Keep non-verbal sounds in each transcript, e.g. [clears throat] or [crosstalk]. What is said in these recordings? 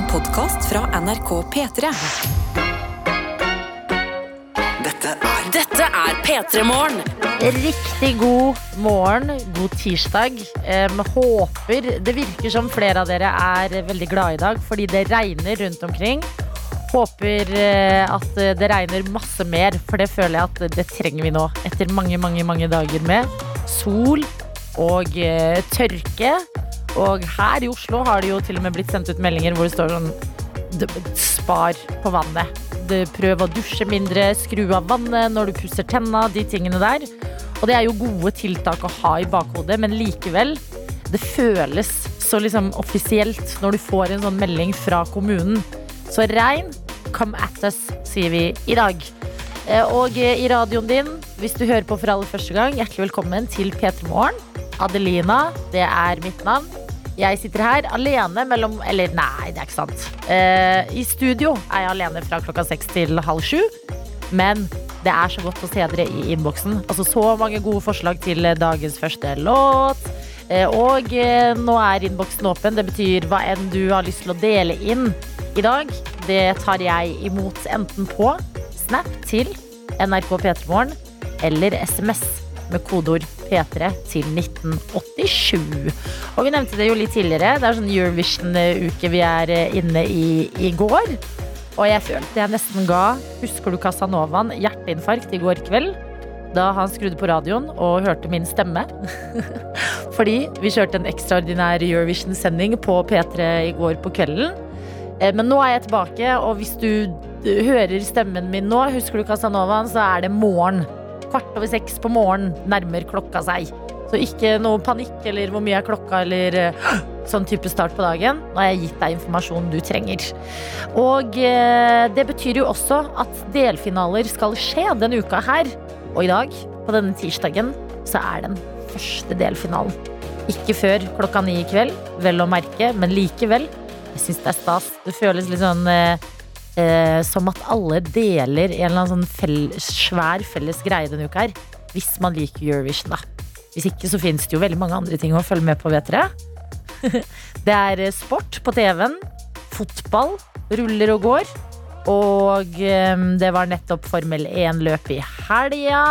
En podkast fra NRK P3. Dette er Dette er P3 Morgen. Riktig god morgen, god tirsdag. Em, håper Det virker som flere av dere er veldig glade i dag fordi det regner rundt omkring. Håper eh, at det regner masse mer, for det føler jeg at det trenger vi nå. Etter mange, mange, mange dager med sol og eh, tørke. Og her i Oslo har det jo til og med blitt sendt ut meldinger hvor det står sånn Spar på vannet. Prøv å dusje mindre, skru av vannet når du pusser tenna, de tingene der. Og det er jo gode tiltak å ha i bakhodet, men likevel, det føles så liksom offisielt når du får en sånn melding fra kommunen. Så regn, come at us, sier vi i dag. Eh, Og i radioen din, hvis du hører på for aller første gang, hjertelig velkommen til P3 Morgen. Adelina, det er mitt navn. Jeg sitter her alene mellom Eller nei, det er ikke sant. Uh, I studio er jeg alene fra klokka seks til halv sju. Men det er så godt å se dere i innboksen. Altså Så mange gode forslag til dagens første låt. Eh, Og eh, nå er innboksen åpen. Det betyr hva enn du har lyst til å dele inn i dag. Det tar jeg imot enten på Snap til NRK P3morgen eller SMS med kodeord P3 til 1987. Og vi nevnte det jo litt tidligere. Det er sånn Eurovision-uke vi er eh, inne i i går. Og jeg følte jeg nesten ga Husker du Casanovaen hjerteinfarkt i går kveld? Da han skrudde på radioen og hørte min stemme. [laughs] Fordi vi kjørte en ekstraordinær Eurovision-sending på P3 i går på kvelden. Eh, Men nå er jeg tilbake, og hvis du hører stemmen min nå, husker du Casanovaen, så er det morgen. Kvart over seks på morgen nærmer klokka seg. Så ikke noe panikk eller hvor mye er klokka eller eh, sånn type start på dagen. Nå har jeg gitt deg informasjonen du trenger. Og eh, det betyr jo også at delfinaler skal skje denne uka her. Og i dag, på denne tirsdagen, så er den første delfinalen. Ikke før klokka ni i kveld, vel å merke, men likevel. Jeg syns det er stas. Det føles litt sånn eh, som at alle deler en eller annen sånn fell, svær felles greie denne uka her. Hvis man liker Eurovision, da. Hvis ikke så finnes det jo veldig mange andre ting å følge med på, vet dere. [laughs] det er eh, sport på TV-en. Fotball ruller og går. Og eh, det var nettopp Formel 1-løp i helga.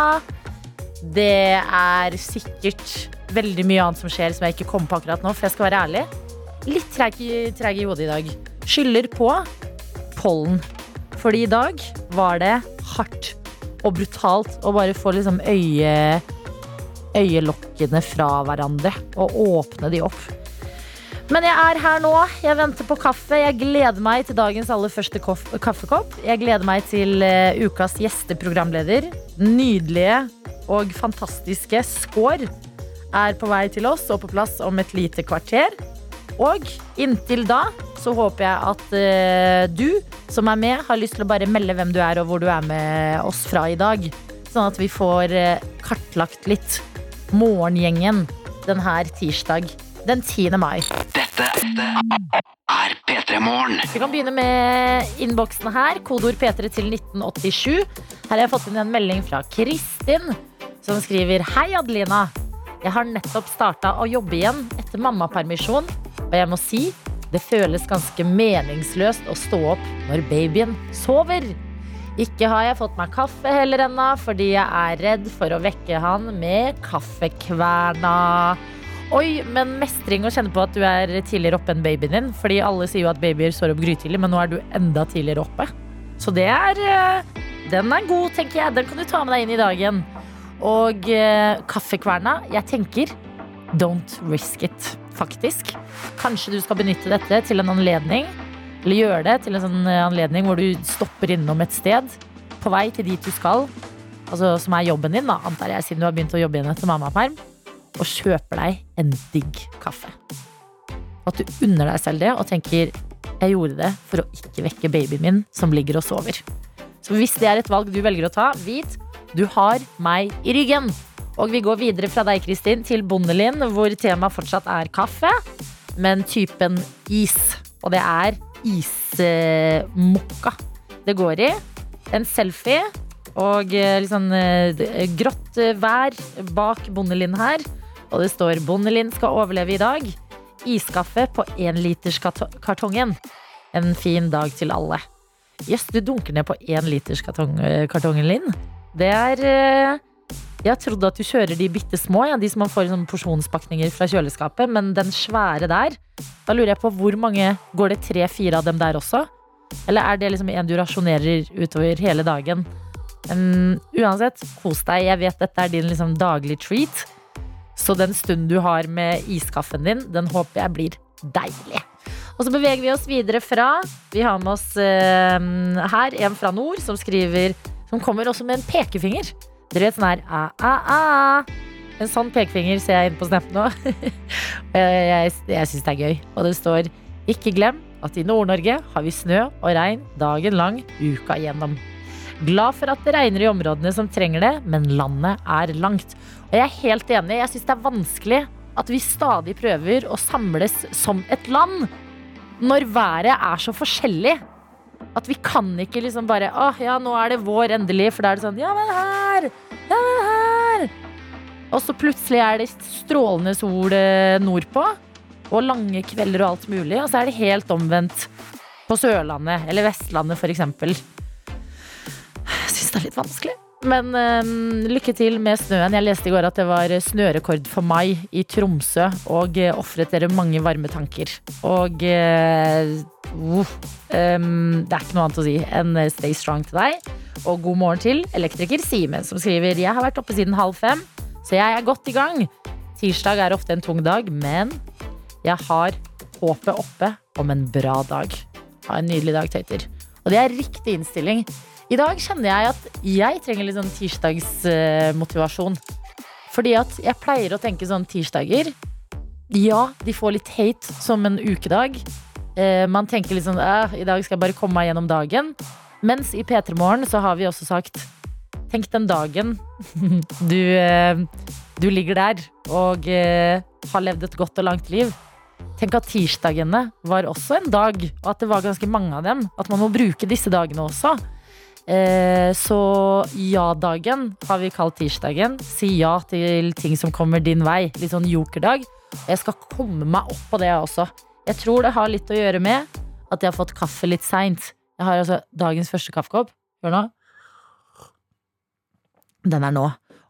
Det er sikkert veldig mye annet som skjer som jeg ikke kommer på akkurat nå, for jeg skal være ærlig. Litt treg i hodet i dag. Skylder på pollen. Fordi i dag var det hardt og brutalt å bare få liksom øye, øyelokkene fra hverandre og åpne de opp. Men jeg er her nå. Jeg venter på kaffe. Jeg gleder meg til dagens aller første kaffekopp. Jeg gleder meg til eh, ukas gjesteprogramleder. Nydelige og fantastiske Skår er på vei til oss og på plass om et lite kvarter. Og inntil da så håper jeg at eh, du som er med, har lyst til å bare melde hvem du er og hvor du er med oss fra i dag. Sånn at vi får eh, kartlagt litt morgengjengen denne tirsdag den 10. mai. Dette er P3 Morgen. Vi kan begynne med innboksen her. Kodeord P3 til 1987. Her har jeg fått inn en melding fra Kristin, som skriver Hei, Adelina. Jeg har nettopp starta å jobbe igjen etter mammapermisjon, og jeg må si det føles ganske meningsløst å stå opp når babyen sover. Ikke har jeg fått meg kaffe heller ennå, fordi jeg er redd for å vekke han med kaffekverna. Oi, men mestring å kjenne på at du er tidligere oppe enn babyen din. Fordi alle sier jo at babyer står opp grytidlig, men nå er du enda tidligere oppe. Så det er eh, Den er god, tenker jeg. Den kan du ta med deg inn i dagen. Og eh, kaffekverna, jeg tenker don't risk it, faktisk. Kanskje du skal benytte dette til en anledning. Eller gjøre det til en sånn eh, anledning hvor du stopper innom et sted på vei til dit du skal. Altså som er jobben din, da, antar jeg, siden du har begynt å jobbe igjen etter mammaperm og kjøper deg en digg kaffe. At du unner deg selv det og tenker jeg gjorde det for å ikke vekke babyen min som ligger og sover. Så hvis det er et valg du velger å ta, vit du har meg i ryggen. Og vi går videre fra deg, Kristin, til Bondelin, hvor temaet fortsatt er kaffe, men typen is. Og det er ismokka det går i. En selfie og eh, litt sånn eh, grått vær bak Bondelin her. Og det står 'Bondelin skal overleve i dag'. Iskaffe på énliterskartongen. En fin dag til alle. Jøss, du dunker ned på énliterskartongen, liters kartong, eh, Linn. Det er eh, Jeg trodde at du kjører de bitte små, ja, de som man får i sånne porsjonspakninger fra kjøleskapet, men den svære der, da lurer jeg på hvor mange Går det tre-fire av dem der også? Eller er det liksom en du rasjonerer utover hele dagen? Um, uansett, kos deg. Jeg vet dette er din liksom daglig treat. Så den stunden du har med iskaffen din, den håper jeg blir deilig. Og så beveger vi oss videre fra Vi har med oss uh, her en fra nord som skriver Som kommer også med en pekefinger. Dere vet sånn her ah, ah, ah. En sånn pekefinger ser jeg inn på Snap nå. [laughs] jeg jeg, jeg syns det er gøy. Og det står Ikke glem at i Nord-Norge har vi snø og regn dagen lang uka igjennom. Glad for at det regner i områdene som trenger det, men landet er langt. Og jeg er helt enig. Jeg syns det er vanskelig at vi stadig prøver å samles som et land når været er så forskjellig. At vi kan ikke liksom bare Å ja, nå er det vår endelig. For da er det sånn Ja, men her! Ja, men her! Og så plutselig er det strålende sol eh, nordpå. Og lange kvelder og alt mulig. Og så er det helt omvendt på Sørlandet eller Vestlandet, f.eks. Syns det er litt vanskelig. Men øhm, lykke til med snøen. Jeg leste i går at det var snørekord for mai i Tromsø. Og øh, ofret dere mange varme tanker. Og uh, uh, um, det er ikke noe annet å si enn uh, stay strong til deg. Og god morgen til elektriker Simen, som skriver Jeg har vært oppe siden halv fem, så jeg er godt i gang. Tirsdag er ofte en tung dag, men jeg har håpet oppe om en bra dag. Ha en nydelig dag, tøyter. Og det er riktig innstilling. I dag kjenner jeg at jeg trenger litt sånn tirsdagsmotivasjon. Fordi at jeg pleier å tenke sånn tirsdager Ja, de får litt hate som en ukedag. Eh, man tenker litt sånn I dag skal jeg bare komme meg gjennom dagen. Mens i P3 Morgen så har vi også sagt Tenk den dagen [laughs] du, eh, du ligger der og eh, har levd et godt og langt liv. Tenk at tirsdagene var også en dag, og at det var ganske mange av dem. At man må bruke disse dagene også. Eh, så ja-dagen har vi kalt tirsdagen. Si ja til ting som kommer din vei. Litt sånn jokerdag. Jeg skal komme meg opp på det også. Jeg tror det har litt å gjøre med at jeg har fått kaffe litt seint. Jeg har altså dagens første kaffekopp. Hør nå. Den er nå.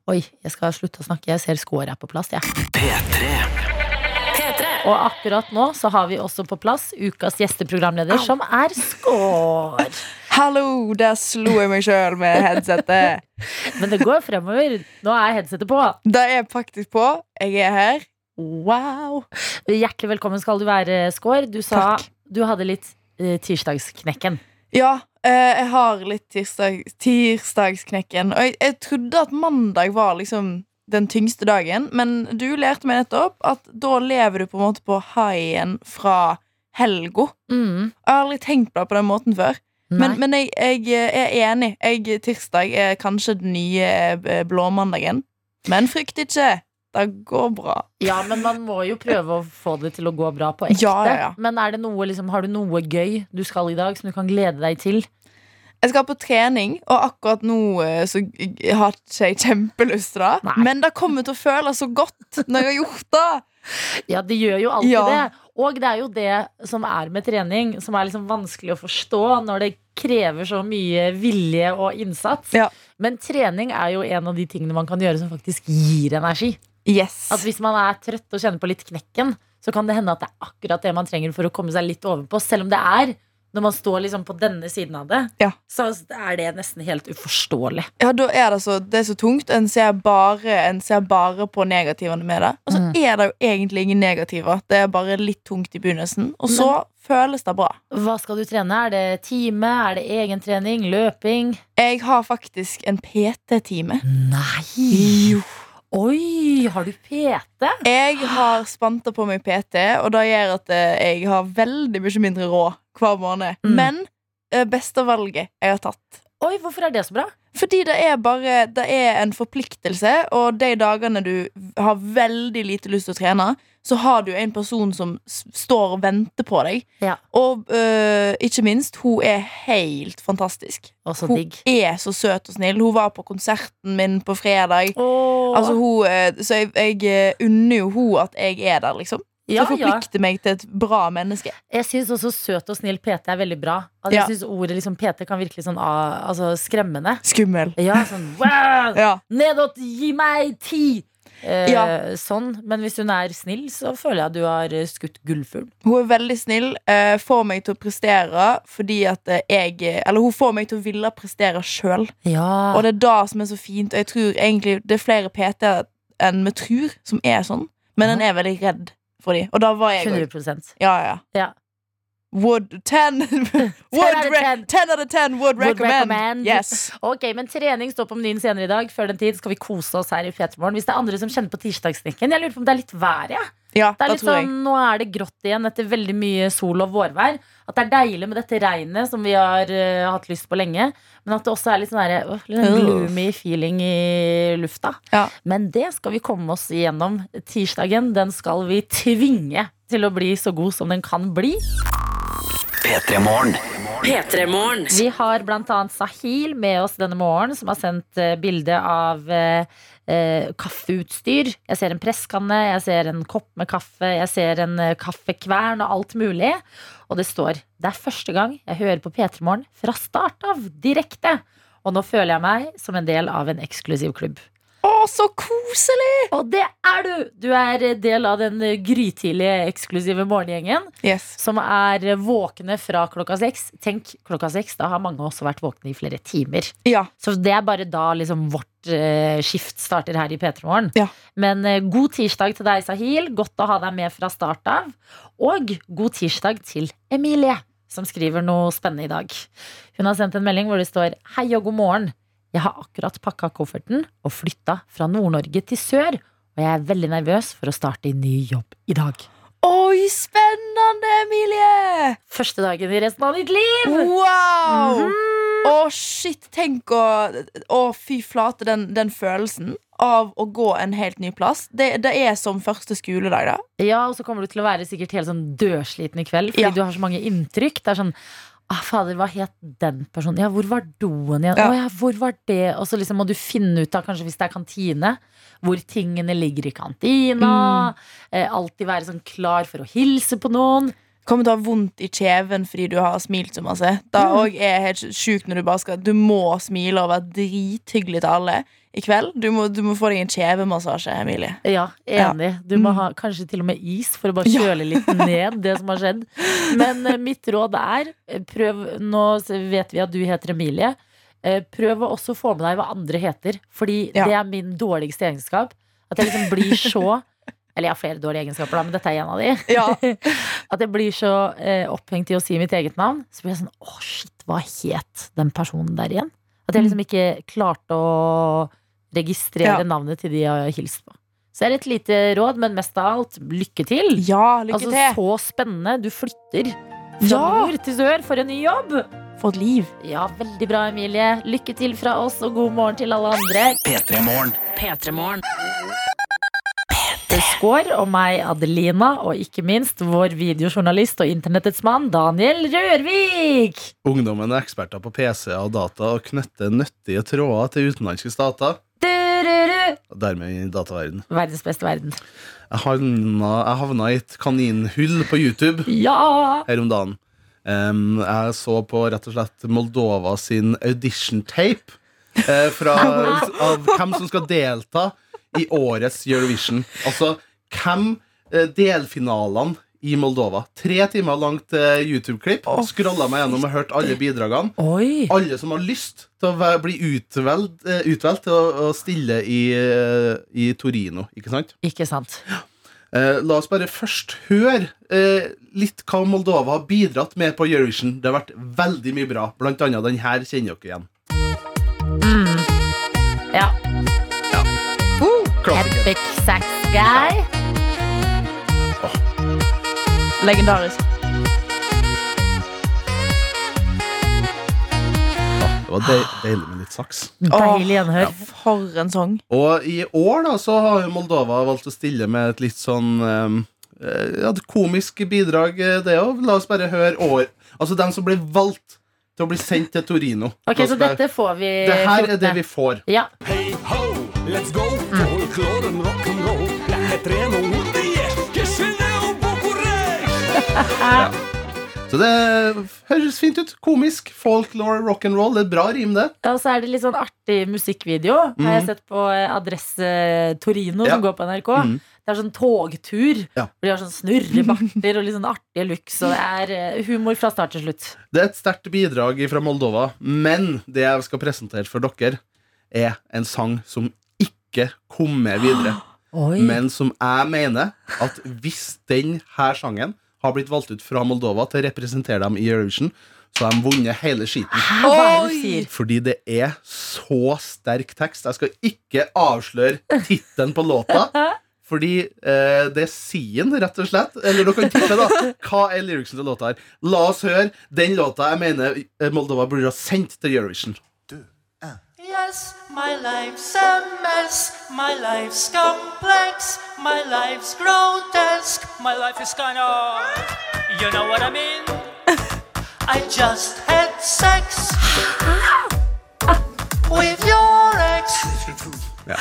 Oi, jeg skal slutte å snakke. Jeg ser er på plass. jeg. P3. P3. Og akkurat nå så har vi også på plass ukas gjesteprogramleder, som er Skår. [laughs] Hallo, der slo jeg meg sjøl med headsetet. Men det går fremover. Nå er headsetet på. Det er faktisk på. Jeg er her. Wow. Hjertelig velkommen skal du være, Skår. Du sa Takk. du hadde litt eh, tirsdagsknekken. Ja, eh, jeg har litt tirsdag, tirsdagsknekken. Og jeg, jeg trodde at mandag var liksom den tyngste dagen, men du lærte meg nettopp at da lever du på en måte på haien fra helga. Mm. Jeg har aldri tenkt på det på den måten før. Nei. Men, men jeg, jeg er enig. Jeg, tirsdag er kanskje den nye eh, blåmandagen. Men frykt ikke. Det går bra. Ja, men man må jo prøve å få det til å gå bra på ekte. Ja, ja, ja. Men det noe, liksom, har du noe gøy du skal i dag som du kan glede deg til? Jeg skal på trening, og akkurat nå eh, så har ikke jeg kjempelyst til det. Nei. Men det kommer til å føles så godt når jeg har gjort det. Ja, det gjør jo alltid Ja. det. Og det er jo det som er med trening, som er liksom vanskelig å forstå når det krever så mye vilje og innsats. Ja. Men trening er jo en av de tingene man kan gjøre som faktisk gir energi. Yes. At hvis man er trøtt og kjenner på litt knekken, så kan det hende at det er akkurat det man trenger for å komme seg litt ovenpå. Selv om det er når man står liksom på denne siden av det, Ja. så er det nesten helt uforståelig. Ja, da er det så, det er så tungt. En ser bare, en ser bare på negativene med det. Og så Mm. er det jo egentlig ingen negativer. Det er bare litt tungt i begynnelsen. Og så føles det bra. Hva skal du trene? Er det time? Er det egentrening? Løping? Jeg har faktisk en PT-time. Nei! Jo. Oi, har du PT? Jeg har spanta på meg PT, og det gjør at eh, jeg har veldig mye mindre råd hver måned. Mm. Men eh, beste valget jeg har tatt. Oi, hvorfor er det så bra? Fordi det er bare Det er en forpliktelse, og de dagene du har veldig lite lyst til å trene, så har du en person som står og venter på deg. Ja. Og uh, ikke minst, hun er helt fantastisk. Så Hun digg. er så søt og snill. Hun var på konserten min på fredag. Oh. Altså hun, øh, så jeg, jeg øh, unner jo hun at jeg er der, liksom. Ja, det forplikter meg til et bra menneske. Jeg syns også søt og snill PT er veldig bra. Altså, Ja. Jeg synes ordet liksom, PT kan virke sånn ah, altså, skremmende. Skummel. Ja, sånn wow, [laughs] Ja. Nedåt, gi meg ti! Eh, Ja. Sånn. Men hvis hun er snill, så føler jeg at du har skutt gullfugl. Hun er veldig snill, eh, får meg til å prestere fordi at eh, jeg Eller hun får meg til å ville prestere sjøl. Ja. Og det er det som er så fint. Og jeg tror egentlig det er flere PT-er enn vi tror, som er sånn. Men en er veldig redd for dem. Og da var jeg òg. 100 Ja, ja. Ja. Would 10 would ten [laughs] 10. 10 out of ten would Would recommend. recommend. Yes. Ok, men trening står på menyen senere i dag. Før den tid skal vi kose oss her i Petermorgen. Hvis det er andre som kjenner på tirsdagsknekken. Jeg lurer på om det er litt vær, ja. Ja, Det er litt sånn, Nå er det grått igjen etter veldig mye sol og vårvær. At det er deilig med dette regnet som vi har uh, hatt lyst på lenge. Men at det også er litt sånn der, litt sånn gloomy feeling i lufta. Ja. Men det skal vi komme oss igjennom. Tirsdagen den skal vi tvinge til å bli så god som den kan bli. P3 Morgen. P3morgen. Vi har annet Sahil med oss denne morgenen, som har sendt eh, bilde av eh, eh, kaffeutstyr. Jeg ser en presskanne, jeg ser en kopp med kaffe, jeg ser en eh, kaffekvern og alt mulig. Og det står Det er første gang jeg hører på P3 Morgen fra start av, direkte. Og nå føler jeg meg som en del av en eksklusiv klubb. Å, så koselig! Og det er du! Du er del av den grytidlige eksklusive morgengjengen. Yes. Som er våkne fra klokka seks. Tenk, klokka seks, da har mange også vært våkne i flere timer. Ja. Så det er bare da liksom vårt eh, skift starter her i P3 Morgen. Ja. Men eh, god tirsdag til deg, Sahil. Godt å ha deg med fra start av. Og god tirsdag til Emilie, som skriver noe spennende i dag. Hun har sendt en melding hvor det står Hei og god morgen. Jeg har akkurat pakka kofferten og flytta fra Nord-Norge til sør. Og jeg er veldig nervøs for å starte i ny jobb i dag. Oi, spennende, Emilie! Første dagen i resten av ditt liv! Wow! Mhm. Å, shit, tenk å Å, fy flate, den, den følelsen av å gå en helt ny plass. Det, det er som første skoledag, da. Ja, og så kommer du til å være sikkert helt sånn dødsliten i kveld fordi Ja. du har så mange inntrykk. Det er sånn Ah, fader, hva het den personen? Ja, hvor var doen igjen? Ja. Oh, ja, hvor var det? Og så liksom må du finne ut av, kanskje hvis det er kantine, hvor tingene ligger i kantina. Eh, alltid være sånn klar for å hilse på noen. Kommer til å ha vondt i kjeven fordi du har smilt så masse. Da òg er helt sjukt når du bare skal Du må smile og være drithyggelig til alle i kveld. Du må, du må få deg en kjevemassasje, Emilie. Ja, enig. Du må ha kanskje til og med is for å bare [laughs] kjøle litt ned det som har skjedd. Men eh, mitt råd er eh, prøv Nå vet vi at du heter Emilie. Eh, prøv å også få med deg hva andre heter. Fordi Ja. det er min dårligste egenskap. At jeg liksom blir så Eller jeg har flere dårlige egenskaper, da, men dette er en av de. Ja. [laughs] At jeg blir så eh, opphengt i å si mitt eget navn. Så blir jeg sånn Å, shit, hva het den personen der igjen? At jeg liksom ikke klarte å registrere Ja. navnet til de jeg har hilst på. Så det er et lite råd, men mest av alt lykke til. Ja, lykke altså, til. Så spennende. Du flytter fra Ja. nord til sør for en ny jobb. For et liv. Ja, veldig bra, Emilie. Lykke til fra oss, og god morgen til alle andre. P3 Morgen. P3morgen. Skår og meg, Adelina, og ikke minst vår videojournalist og internettets mann, Daniel Rørvik. Ungdommen er eksperter på PC-er og data og knytter nyttige tråder til utenlandske stater. Og dermed i dataverden. Verdens beste verden. Jeg havna, jeg havna i et kaninhull på YouTube Ja! her om dagen. Um, jeg så på rett og slett Moldova sin audition tape eh, fra, [laughs] av hvem som skal delta i årets Eurovision. Altså hvem eh, delfinalene i Moldova. Tre timer langt eh, YouTube-klipp. Scrolla meg gjennom og hørt alle bidragene. Oi! alle som har lyst til å bli utvalgt, eh, utvalgt til å, å stille i, i Torino. Ikke sant? Ikke sant. Eh, la oss bare først høre eh, litt hva Moldova har bidratt med på Eurovision. Det har vært veldig mye bra. Blant annet den her kjenner dere igjen. Ja. Klassiker. Epic sax guy. Legendarisk. Det var deil, deilig med litt saks. Deilig gjenhør. For en sang. Og i år da så har jo Moldova valgt å stille med et litt sånn eh, ja, et komisk bidrag, eh, det òg. La oss bare høre år. Altså den som ble valgt til å bli sendt til Torino. Ok, La oss så bare- dette får vi det her er det vi får. Ja. Hei ho, let's go, folklåren rock'n'roll. Jeg heter en og det er og bo. Ja. Så det høres fint ut. Komisk, folklore, rock'n'roll. Det er bra rim, det. Ja, og så er det litt sånn artig musikkvideo. Har jeg sett på eh, Adresse Torino, Ja. som går på NRK. Mm. Det er sånn togtur. Ja. Hvor de har sånn snurrebarter og litt sånn artige looks. Og det er eh, humor fra start til slutt. Det er et sterkt bidrag fra Moldova, men det jeg skal presentere for dere, er en sang som ikke kommer videre. [gasps] Oi. Men som jeg mener at hvis den her sangen har blitt valgt ut fra Moldova til å representere dem i Eurovision, så har de vunnet hele skiten. Fordi det er så sterk tekst. Jeg skal ikke avsløre tittelen på låta. [laughs] Fordi eh, det sier den, rett og slett. Eller dere kan tippe, da. Hva er lyricsen til låta her? La oss høre den låta jeg mener eh, Moldova burde ha sendt til Eurovision. Yes, my life's a mess. My life's complex. My life's grotesque. My life is kind of. You know what I mean? [laughs] I just had sex [gasps] with your ex. [laughs]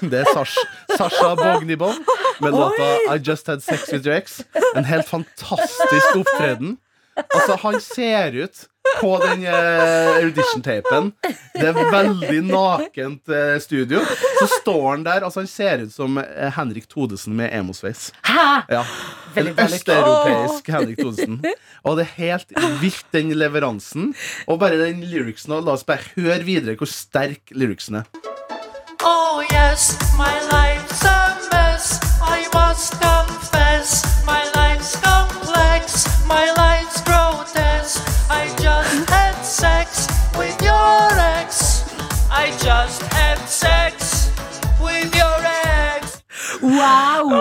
Det, det er Sasha, Sasha Bognibov med låta I Just Had Sex With Your Ex. En helt fantastisk opptreden. Altså, han ser ut på den uh, audition-tapen. Det er veldig nakent eh, studio. Så står han der. Altså, han ser ut som eh, Henrik Thodesen med emosveis. Ja. En østeuropeisk Henrik Thodesen. Og det er helt vilt, den leveransen. Og bare den lyricsen. Og la oss bare høre videre hvor sterk lyricsen er. Oh yes, my life's a mess. I must Wow!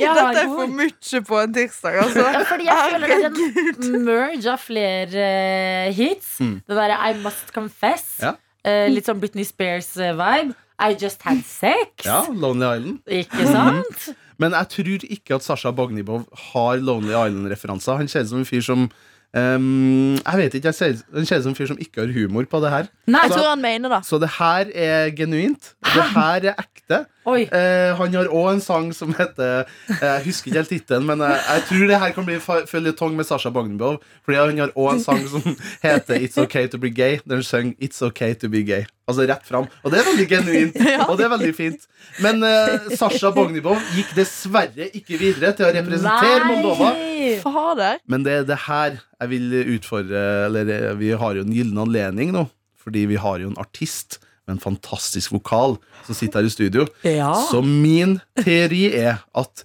Ja, Dette er for mye på en tirsdag, altså. Ja, fordi jeg føler det er en merge av flere eh, hits. Det derre I Must Confess. Ja. eh, litt sånn Britney Spears-vibe. I Just Had Sex. ja, Lonely Island. Ikke sant? Men jeg tror ikke at Sasha Bognibov har Lonely Island-referanser. Han ser ut som en fyr som Um, Jeg vet ikke, jeg ser, han ser ut som en fyr som ikke har humor på det her. Nei, Jeg tror han mener det. Så det her er genuint. Det her er ekte. Eh, han har òg en sang som heter eh, Jeg husker ikke helt tittelen, men jeg, jeg tror det her kan bli føljetong med Sasha Bognibov. Fordi han har òg en sang som heter It's Okay To Be Gay. Der han synger It's Okay To Be Gay. Altså rett fram. Og det er veldig genuint. [laughs] Og det er veldig fint. Men eh, Sasha Bognibov gikk dessverre ikke videre til å representere Moldova. Nei. Fader. Men det er det her jeg vil utfordre Eller eh, vi har jo en gyllen anledning nå. Fordi vi har jo en artist med en fantastisk vokal som sitter her i studio. Ja. Så min teori er at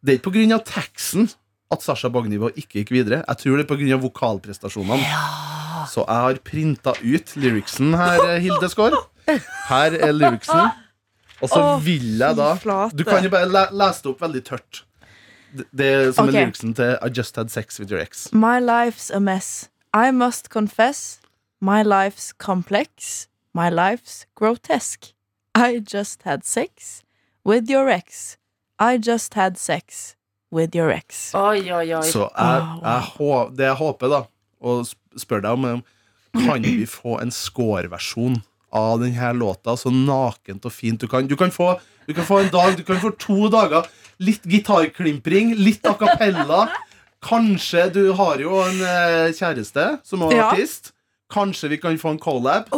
det er ikke pga. teksten at Sasha Bagnivå ikke gikk videre. Jeg tror det er pga. vokalprestasjonene. Så jeg har printa ut lyricsen her, Hilde Skaar. Her er lyricsen. Og så oh, vil jeg da. Du kan jo bare lese det opp veldig tørt. Det, det som okay. er lyricsen til I Just Had Sex With Your Ex. My life's a mess. I must confess. My life's complex. My life's grotesque. I just had sex with your ex. I just had sex with your ex. Oi, oi, oi. Så jeg, jeg, det jeg håper, da, og spør deg om, kan vi få en score-versjon av denne låta så nakent og fint du kan. Du kan, få, du kan få en dag, du kan få to dager. Litt gitarklimpring, litt a cappella. Kanskje du har jo en eh, kjæreste som er Ja. artist. Kanskje vi kan få en collab.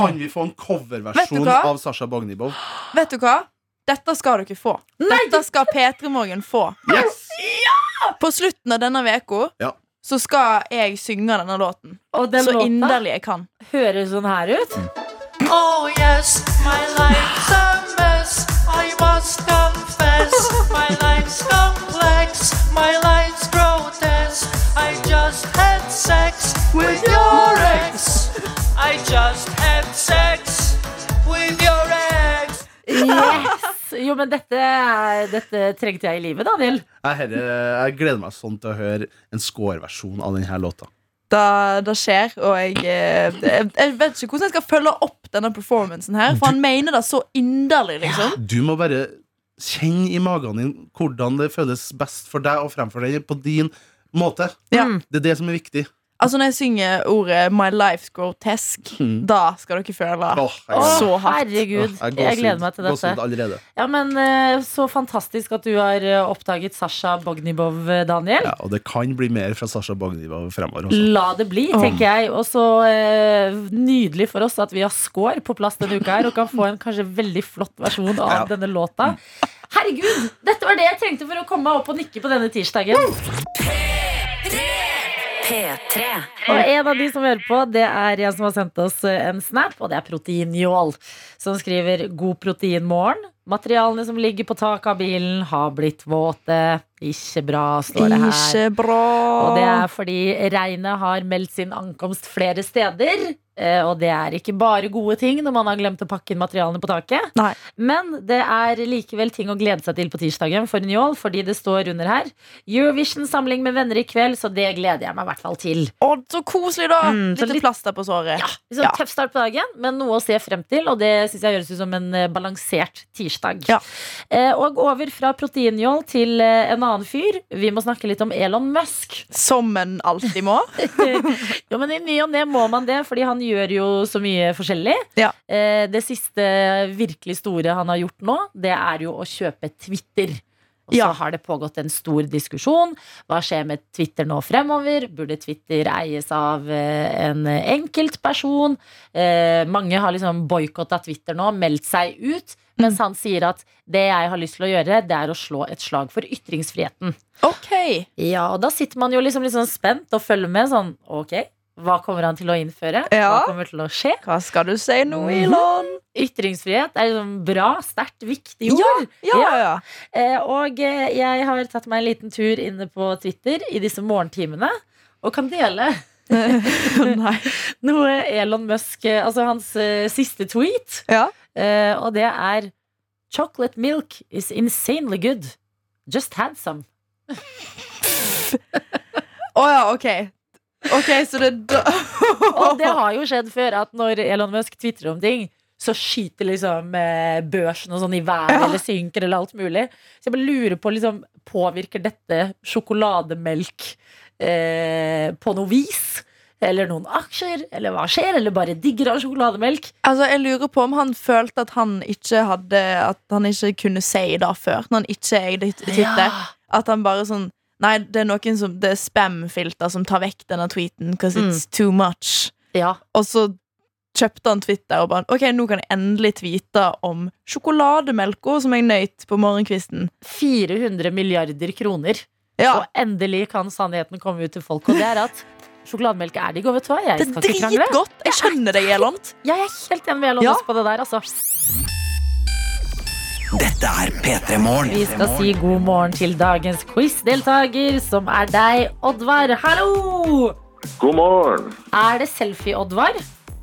Kan vi få en coverversjon av Sasha Bognibov? Vet du hva? Dette skal dere få. Dette skal P3 Morgen få. Yes! På slutten av denne uka Ja. så skal jeg synge denne låten. Og den Så inderlig jeg kan. høres sånn her ut. Oh yes, my life's a mess. I must confess. My life's complex. My life's grotesque. I just had sex with your. I just had sex with your ex. Yes! Jo, men dette, er- dette trengte jeg i livet, Daniel. Jeg, herre, jeg gleder meg sånn til å høre en score-versjon av denne låta. da, det skjer, og jeg, eh, jeg Jeg vet ikke hvordan jeg skal følge opp denne performancen her, for han mener det så inderlig, liksom. Du må bare kjenne i magen din hvordan det føles best for deg å fremføre det på din måte. Ja. Det er det som er viktig. Altså Når jeg synger ordet 'My life's grotesque', da skal dere føle oh, Så hardt. herregud. Åh, Jeg gleder meg til dette. allerede. Ja, men eh, Så fantastisk at du har eh, oppdaget Sasha Bognibov, eh, Daniel. Ja, og det kan bli mer fra Sasha Bognibov fremover. Også. La det bli, tenker jeg. Og så eh, nydelig for oss at vi har score på plass denne uka her og kan få en kanskje veldig flott versjon av Ja. denne låta. Herregud! Dette var det jeg trengte for å komme meg opp og nikke på denne tirsdagen. P3. Og en av de som hører på, det er en som har sendt oss eh, en snap, og det er Proteinjål, som skriver 'God proteinmorgen'. Materialene som ligger på taket av bilen, har blitt våte. Ikke bra, står det her. Ikke bra. Og det er fordi regnet har meldt sin ankomst flere steder. eh, Og det er ikke bare gode ting når man har glemt å pakke inn materialene på taket. Nei. Men det er likevel ting å glede seg til på tirsdagen for Njål, fordi det står under her Eurovision-samling med venner i kveld, så det gleder jeg meg i hvert fall til. Å, så koselig, da! Mm, Litt litt- plaster på såret. Ja, liksom Ja. Tøff start på dagen, men noe å se frem til, og det syns jeg høres ut som en eh, balansert tirsdag. Ja. Eh, og over fra proteinjål til en annen fyr. Vi må snakke litt om Elon Musk. Som en alltid må. [laughs] Jo, men I ny og ne må man det, fordi han gjør jo så mye forskjellig. Ja. Eh, det siste virkelig store han har gjort nå, det er jo å kjøpe Twitter. Og så Ja. har det pågått en stor diskusjon. Hva skjer med Twitter nå fremover? Burde Twitter eies av eh, en enkeltperson? Eh, mange har liksom boikotta Twitter nå, meldt seg ut. Mens han sier at det jeg har lyst til å gjøre, det er å slå et slag for ytringsfriheten. Ok. Ja, og da sitter man jo liksom litt sånn spent og følger med sånn Ok, hva kommer han til å innføre? Ja. Hva kommer til å skje? Hva skal du si nå. Elon? [laughs] Ytringsfrihet er liksom bra, sterkt, viktig ord. Ja, ja, ja. Eh, og eh, jeg har tatt meg en liten tur inne på Twitter i disse morgentimene og kan dele [laughs] Nei. noe Elon Musk eh, Altså hans uh, siste tweet. Ja. uh, og det er Chocolate milk is insanely good. Just had some. [laughs] Å ja, ok. Ok, så det [laughs] Og det har jo skjedd før at når Elon Musk tvitrer om ting, så skyter liksom børsen og sånn i været, Ja. eller synker, eller alt mulig. Så jeg bare lurer på, liksom, påvirker dette sjokolademelk eh, på noe vis? Eller noen aksjer? Eller hva skjer? Eller bare digger han sjokolademelk? Altså, jeg lurer på om han følte at han ikke hadde At han ikke kunne si det før, når han ikke eide Twitter. At han bare sånn Nei, det er noen som Det er spam-filter som tar vekk denne tweeten because it's too much. Ja. Og så kjøpte han Twitter og bare Ok, nå kan jeg endelig tweete om sjokolademelka som jeg nøyt på morgenkvisten. 400 milliarder kroner. Ja, Og endelig kan sannheten komme ut til folk. Og det er at sjokolademelk er digg. Og vet du hva, jeg Det er skal ikke krangle. dritgodt! Jeg skjønner deg, Elont. Jeg er helt enig med Elont Ja. På det der, altså. Dette er P3 Morgen. Vi skal si god morgen til dagens quiz-deltaker, som er deg, Oddvar. Hallo! God morgen. Er det selfie-Oddvar?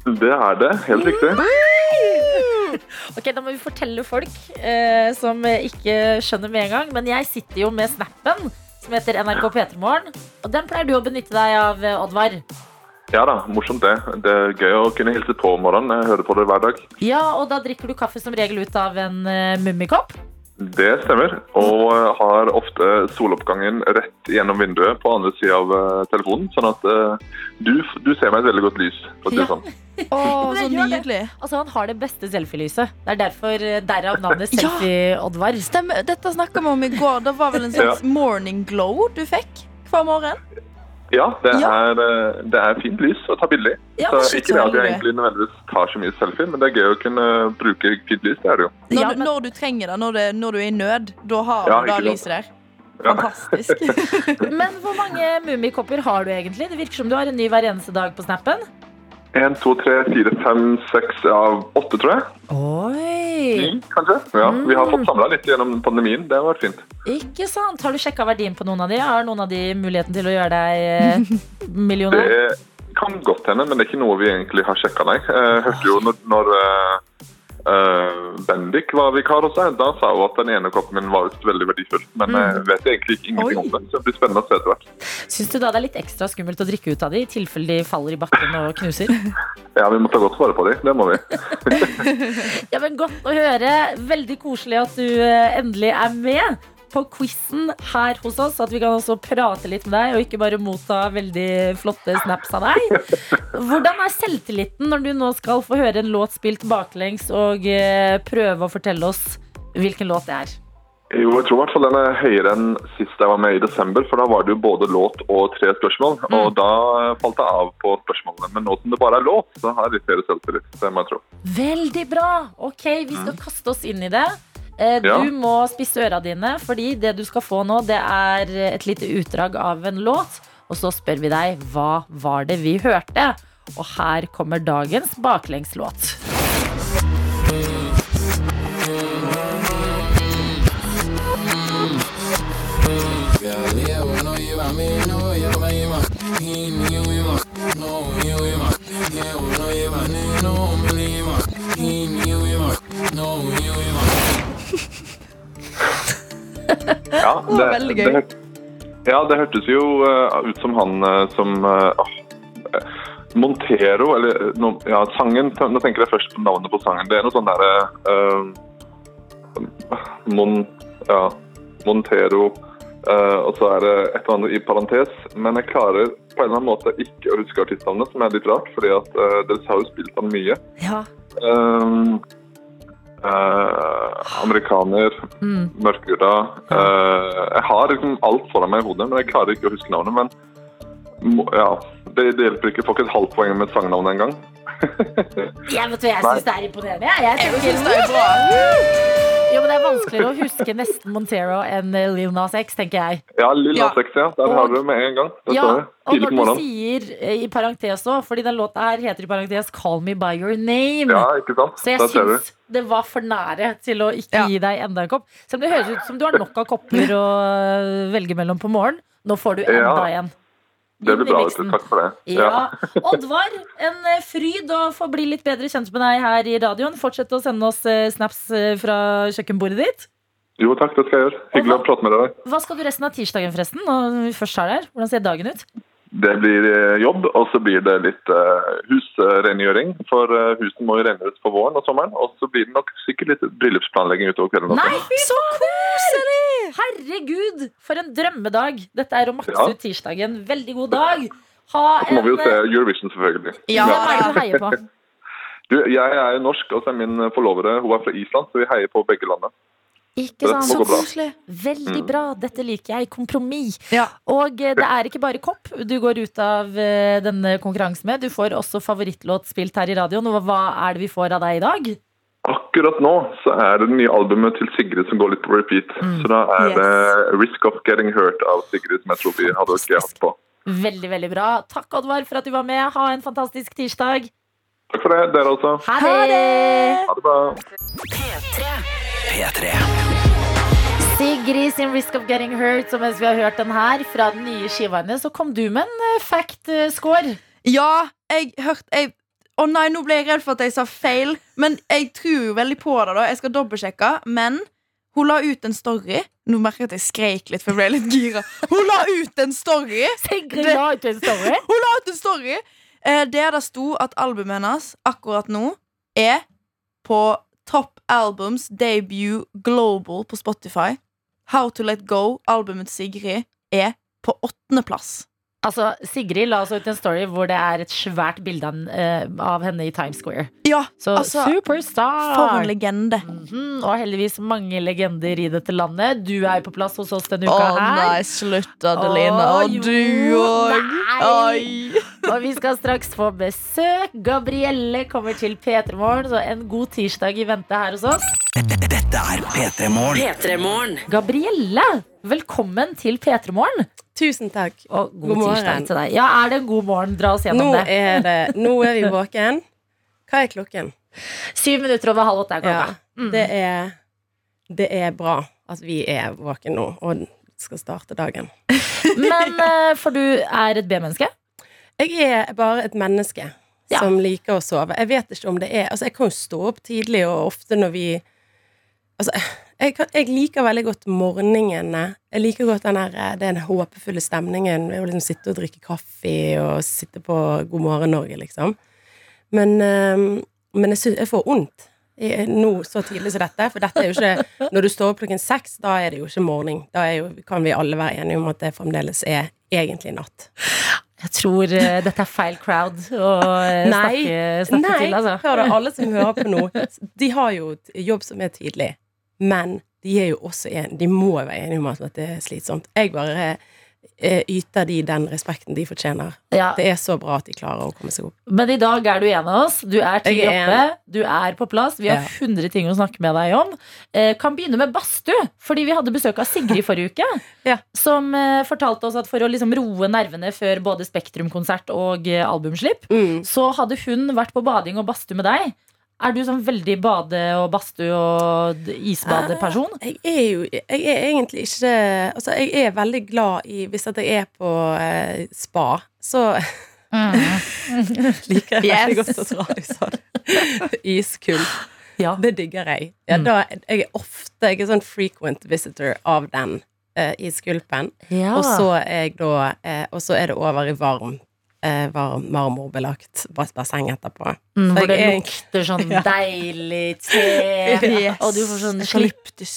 Det er det. Helt riktig. Ok, Da må vi fortelle folk eh, som ikke skjønner med en gang. Men jeg sitter jo med snappen som heter NRK P3morgen. Og den pleier du å benytte deg av, eh, Oddvar. Ja da, morsomt det. Det er gøy å kunne hilse på om morgenen. Jeg hører på det hver dag. Ja, og da drikker du kaffe som regel ut av en uh, mummikopp. Det stemmer. Og eh, har ofte soloppgangen rett gjennom vinduet på andre sida av eh, telefonen. Sånn at uh, du, du ser meg et veldig godt lys. For å si det Ja. sånn. Oh, så [laughs] nydelig. Altså, Han har det beste selfielyset. Det er derfor derav navnet [laughs] Selfie-Oddvar. Stemmer. Dette snakka vi om i går. Det var vel en [laughs] slags morning glow du fikk hver morgen? Ja, det, Ja. Er, eh, det er fint lys å ta bilde i. Ja, så ikke det at jeg egentlig nødvendigvis tar så mye selfie, men det er gøy å kunne bruke fint lys. Det er det jo. Når, Ja, du, men- når du trenger det, når, det, når du er i nød, da har Ja, du da lyset der. Ja. Fantastisk. [laughs] Men hvor mange mummikopper har du egentlig? Det virker som du har en ny hver eneste dag på snappen. En, to, tre, fire, fem, seks av åtte, tror jeg. Oi! Ni, kanskje. Ja, Vi har Mm. fått samla litt gjennom pandemien. Det har vært fint. Ikke sant? Har du sjekka verdien på noen av de? Har noen av de muligheten til å gjøre deg millioner? [laughs] millionær? Det kan godt hende, men det er ikke noe vi egentlig har sjekka, nei. Jeg hørte jo når, når eh, eh, Bendik var vikar hos deg, da sa hun at den ene koppen min var veldig verdifull. Men jeg vet egentlig ikke ingenting Oi. om den, så det blir spennende å se etter hvert. Syns du da det er litt ekstra skummelt å drikke ut av de i tilfelle de faller i bakken og knuser? [laughs] Ja, vi må ta godt vare på de, det må vi. [laughs] Ja, men Godt å høre. Veldig koselig at du eh, endelig er med. På quizen her hos oss, at vi kan også prate litt med deg, og ikke bare motta veldig flotte snaps av deg. Hvordan er selvtilliten når du nå skal få høre en låt spilt baklengs, og eh, prøve å fortelle oss hvilken låt det er? Jo, jeg tror i hvert fall den er høyere enn sist jeg var med i desember, for da var det jo både låt og tre spørsmål. Og da falt jeg av på spørsmålene. Men nå som det bare er låt, så har jeg litt høyere selvtillit. Det må jeg tro. Veldig bra! Ok, vi skal kaste oss inn i det. Eh, Ja. Du må spisse øra dine, fordi det du skal få nå, det er et lite utdrag av en låt. Og så spør vi deg hva var det vi hørte? Og her kommer dagens baklengslåt. Ja, det, veldig gøy. Det, ja, det hørtes jo uh, ut som han uh, som eh, Montero, eller no, ja, sangen Nå tenker jeg først på navnet på sangen. Det er noe sånn derre Mon... Ja, Montero. og så er det et eller annet i parentes. Men jeg klarer på en eller annen måte ikke å huske artistnavnet, som er litt rart, fordi at dere har jo spilt ham mye. Ja. Um, eh, amerikaner, Mm. mørkhuda. Eh, jeg har liksom alt foran meg i hodet, men jeg klarer ikke å huske navnet. Men ja, det, det hjelper ikke. Jeg får ikke et halvt poeng med sangnavnet engang. [laughs] Jeg vet hva jeg syns det er imponerende. Jeg, jeg synes det er bra. Jo, men det er vanskeligere å huske nesten Montero enn eh, Lil Nas X, tenker jeg. Ja, Lil Nas X, ja. Der Og- har du det med en gang. Det Ja, står det. og når du sier eh, i parentes òg, fordi den låta her heter i parentes 'Call Me By Your Name'. Ja, ikke sant? Så jeg Der syns det var for nære til å ikke Ja. gi deg enda en kopp. Selv om det høres ut som du har nok av kopper å øh, velge mellom på morgenen. Nå får du enda Ja. en. Det blir bra. Takk for det. Ja. Oddvar, en eh, fryd å få bli litt bedre kjent med deg her i radioen. Fortsett å sende oss eh, snaps eh, fra kjøkkenbordet ditt. Jo, takk. Det skal jeg gjøre. Hyggelig å prate med deg. Hva skal du resten av tirsdagen, forresten? Når vi først er der? Hvordan ser dagen ut? Det blir eh, jobb, og så blir det litt uh, husrengjøring. For husene må jo rengjøres på våren og sommeren. Og så blir det nok sikkert litt bryllupsplanlegging utover kvelden. også. Nei, så koselig! Herregud, for en drømmedag. Dette er å makse Ja. ut tirsdagen. Veldig god dag. Ha Så må vi jo se eh, Eurovision, selvfølgelig. Ja. Hvem er det du heier på? [laughs] Du, jeg er jo norsk, og så er min forlovere hun er fra Island, så vi heier på begge landene. Ikke sant? Så. Koselig. Veldig bra. Dette liker jeg. Kompromiss. Ja. Og eh, det er ikke bare kopp du går ut av eh, denne konkurransen med. Du får også favorittlåt spilt her i radioen. Og hva er det vi får av deg i dag? Akkurat nå så er det det nye albumet til Sigrid som går litt på repeat. Så da er det 'Risk of Getting Hurt' av Sigrid som jeg tror vi hadde ikke hatt på. Veldig, veldig bra. Takk, Oddvar, for at du var med. Ha en fantastisk tirsdag. Takk for det, dere også. Ha det! Ha det bra. P3. Sigrid sin 'Risk of Getting Hurt', som mens vi har hørt den her fra den nye skiva hennes, så kom du med en eh, fact-score. Ja, jeg hørte Å Å nei, nå ble jeg redd for at jeg sa feil. Men jeg tror jo veldig på det. da Jeg skal dobbeltsjekke. Men hun la ut en story. Nå merker jeg at jeg skreik litt, for jeg ble litt gira. Hun la ut en story Sigrid la ut en story. [laughs] Hun la ut en story eh, der det sto at albumet hennes akkurat nå er på Top Albums Debut Global på Spotify. How to Let Go, albumet til Sigrid, er på åttendeplass. Altså, Sigrid la oss ut en story hvor det er et svært bilde av, eh, av henne i Times Square. Ja, Så altså superstar! For en legende. Mhm, og heldigvis mange legender i dette landet. Du er jo på plass hos oss denne uka uka her. Å nei, slutt, Adelina. Å, Og jo, du òg. Og vi skal straks få besøk. Gabrielle kommer til P3 Morgen, så en god tirsdag i vente her hos oss. Dette er P3 P3 Morgen. Gabrielle, velkommen til P3 Morgen. Tusen takk. Og god, God morgen. til deg. Ja, er det god morgen? Dra oss gjennom Nå det. er, det, [laughs] nå er vi våken. Hva er klokken? Syv minutter over halv åtte er Ja. Mm. det er, det er bra at vi er våken nå og skal starte dagen. [laughs] Men eh, for du er et B-menneske? Jeg er bare et menneske Ja. som liker å sove. Jeg vet ikke om det er Altså, jeg kan jo stå opp tidlig, og ofte når vi Altså, jeg, kan, jeg liker veldig godt morgenene. Jeg liker godt den der, eh, den håpefulle stemningen ved å liksom sitte og drikke kaffe og sitte på God morgen Norge, liksom. Men, eh, men jeg, synes, jeg får vondt nå så tidlig som dette. For dette er jo ikke Når du står opp klokken seks, da er det jo ikke morgen. Da jo, kan vi alle være enige om at det fremdeles er egentlig natt. Jeg tror uh, dette er feil crowd å eh, Nei. snakke, snakke Nei, til, altså. da, alle som hører på nå, de har jo jobb som er tidlig, men de er jo også en, de må jo være enige om at det er slitsomt. Jeg bare eh, yter de den respekten de fortjener. Ja. Det er så bra at de klarer å komme seg opp. Men i dag er du en av oss. Du er tidlig oppe. Du er på plass. Vi har Ja. 100 ting å snakke med deg om. Eh, kan begynne med badstue, fordi vi hadde besøk av Sigrid forrige uke. [laughs] Ja. Som eh, fortalte oss at for å liksom roe nervene før både Spektrum-konsert og albumslipp, Mm. så hadde hun vært på bading og badstue med deg. Er du sånn veldig bade- og badstue- og isbadeperson? Jeg er jo Jeg er egentlig ikke Altså, jeg er veldig glad i Hvis at jeg er på eh, spa, så [laughs] liker jeg veldig Yes. godt å dra i sånn iskull. Ja. Det digger jeg. Ja, Mm. da, jeg er ofte Jeg er sånn frequent visitor av den eh, iskulpen. Ja. Og så er jeg da eh, Og så er det over i varm eh, varm marmorbelagt bas- basseng etterpå. Mm, hvor det jeg er- lukter sånn [laughs] Ja. deilig te, [laughs] Yes. og du får sånn Eukalyptus.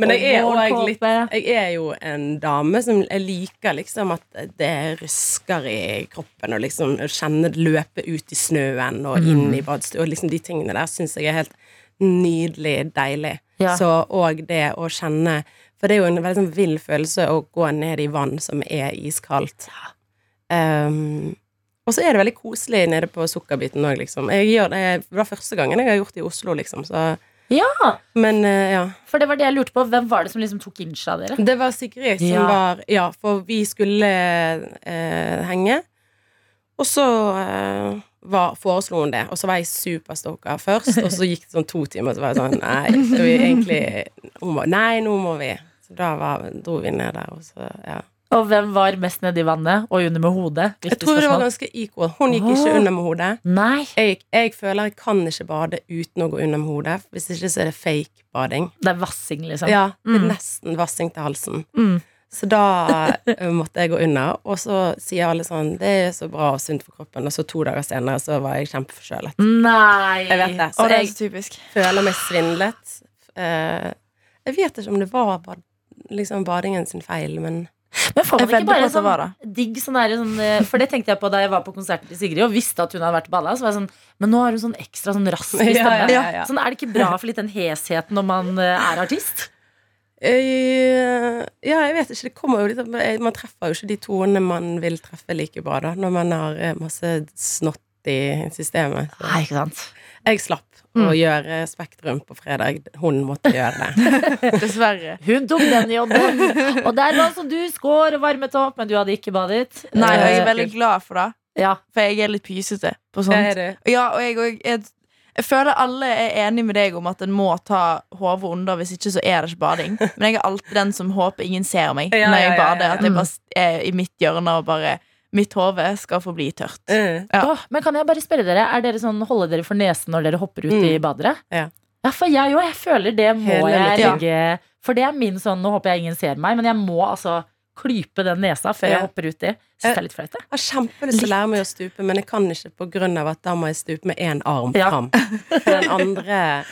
Men jeg er òg litt. Jeg er jo en dame som jeg liker liksom at det rusker i kroppen, og liksom kjenner kjenne det løpe ut i snøen og inn i badstua, liksom de tingene der syns jeg er helt nydelig deilig. Ja. Så òg det å kjenne For det er jo en veldig sånn vill følelse å gå ned i vann som er iskaldt. Um, og så er det veldig koselig nede på sukkerbiten òg, liksom. Jeg gjør det, det var første gangen jeg har gjort det i Oslo, liksom, så Ja, Men uh, ja. for det var det jeg lurte på. Hvem var det som liksom tok inch av dere? Det var Sigrid som Ja. var Ja, for vi skulle uh, henge. Og så uh, var, foreslo hun det, og så var jeg superstoka først. Og så gikk det sånn to timer, så var jeg sånn Nei, egentlig var, Nei, nå må vi. Så da var, dro vi ned der, og så Ja. Og hvem var mest nede i vannet og under med hodet? Jeg tror det var ganske equal. Hun gikk ikke under med hodet. Nei, Jeg, jeg føler jeg kan ikke bade uten å gå under med hodet. Hvis ikke så er det fake bading. det er vassing, liksom. Ja, det er Mm. nesten vassing til halsen. Mm. Så da eh, måtte jeg gå under, og så sier alle sånn Det er så bra og sunt for kroppen, og så to dager senere så var jeg kjempeforkjølet. Nei. Jeg vet det. Så Og det jeg typisk. føler meg svindlet. Eh, jeg vet ikke om det var liksom badingen sin feil, men Men får man ikke bare sånn det var sånn digg sånn der, sånn, eh, For det tenkte jeg på da jeg var på konserten til Sigrid og visste at hun hadde vært balla. Så var jeg sånn, Men nå har hun sånn ekstra sånn rask i [laughs] Ja, ja, ja. Sånn, er det ikke bra for litt den hesheten når man eh, er artist? Eh, Ja, jeg vet ikke. Det kommer jo litt Man treffer jo ikke de tonene man vil treffe like bra, da, når man har masse snott i systemet. Så Nei, ikke sant. jeg slapp å gjøre Spektrum på fredag. Hun måtte gjøre det. [laughs] Dessverre. Hun tok den jobben. Og der var altså du skår og varmet opp, men du hadde ikke badet. Nei, og jeg er Eh, veldig glad for det, ja. for jeg er litt pysete på Det sånt. er det. Ja, og jeg, og jeg, jeg føler alle er enige med deg om at en må ta hodet under, hvis ikke så er det ikke bading. Men jeg er alltid den som håper ingen ser meg Ja, når jeg ja, bader. At jeg bare er i mitt hjørne og bare Mitt hode skal forbli tørt. Mm. Ja. Åh, men kan jeg bare spørre dere, er dere sånn holde dere for nesen når dere hopper ut Mm. i badere? Ja. Ja, for jeg òg. Jeg føler det må Hele jeg legge ja. For det er min sånn Nå håper jeg ingen ser meg, men jeg må altså klype den nesa før jeg hopper uti. Syns det er litt flaut, det. Jeg har kjempelyst til å lære meg å stupe, men jeg kan ikke på grunn av at da må jeg stupe med én arm Ja. fram. Den andre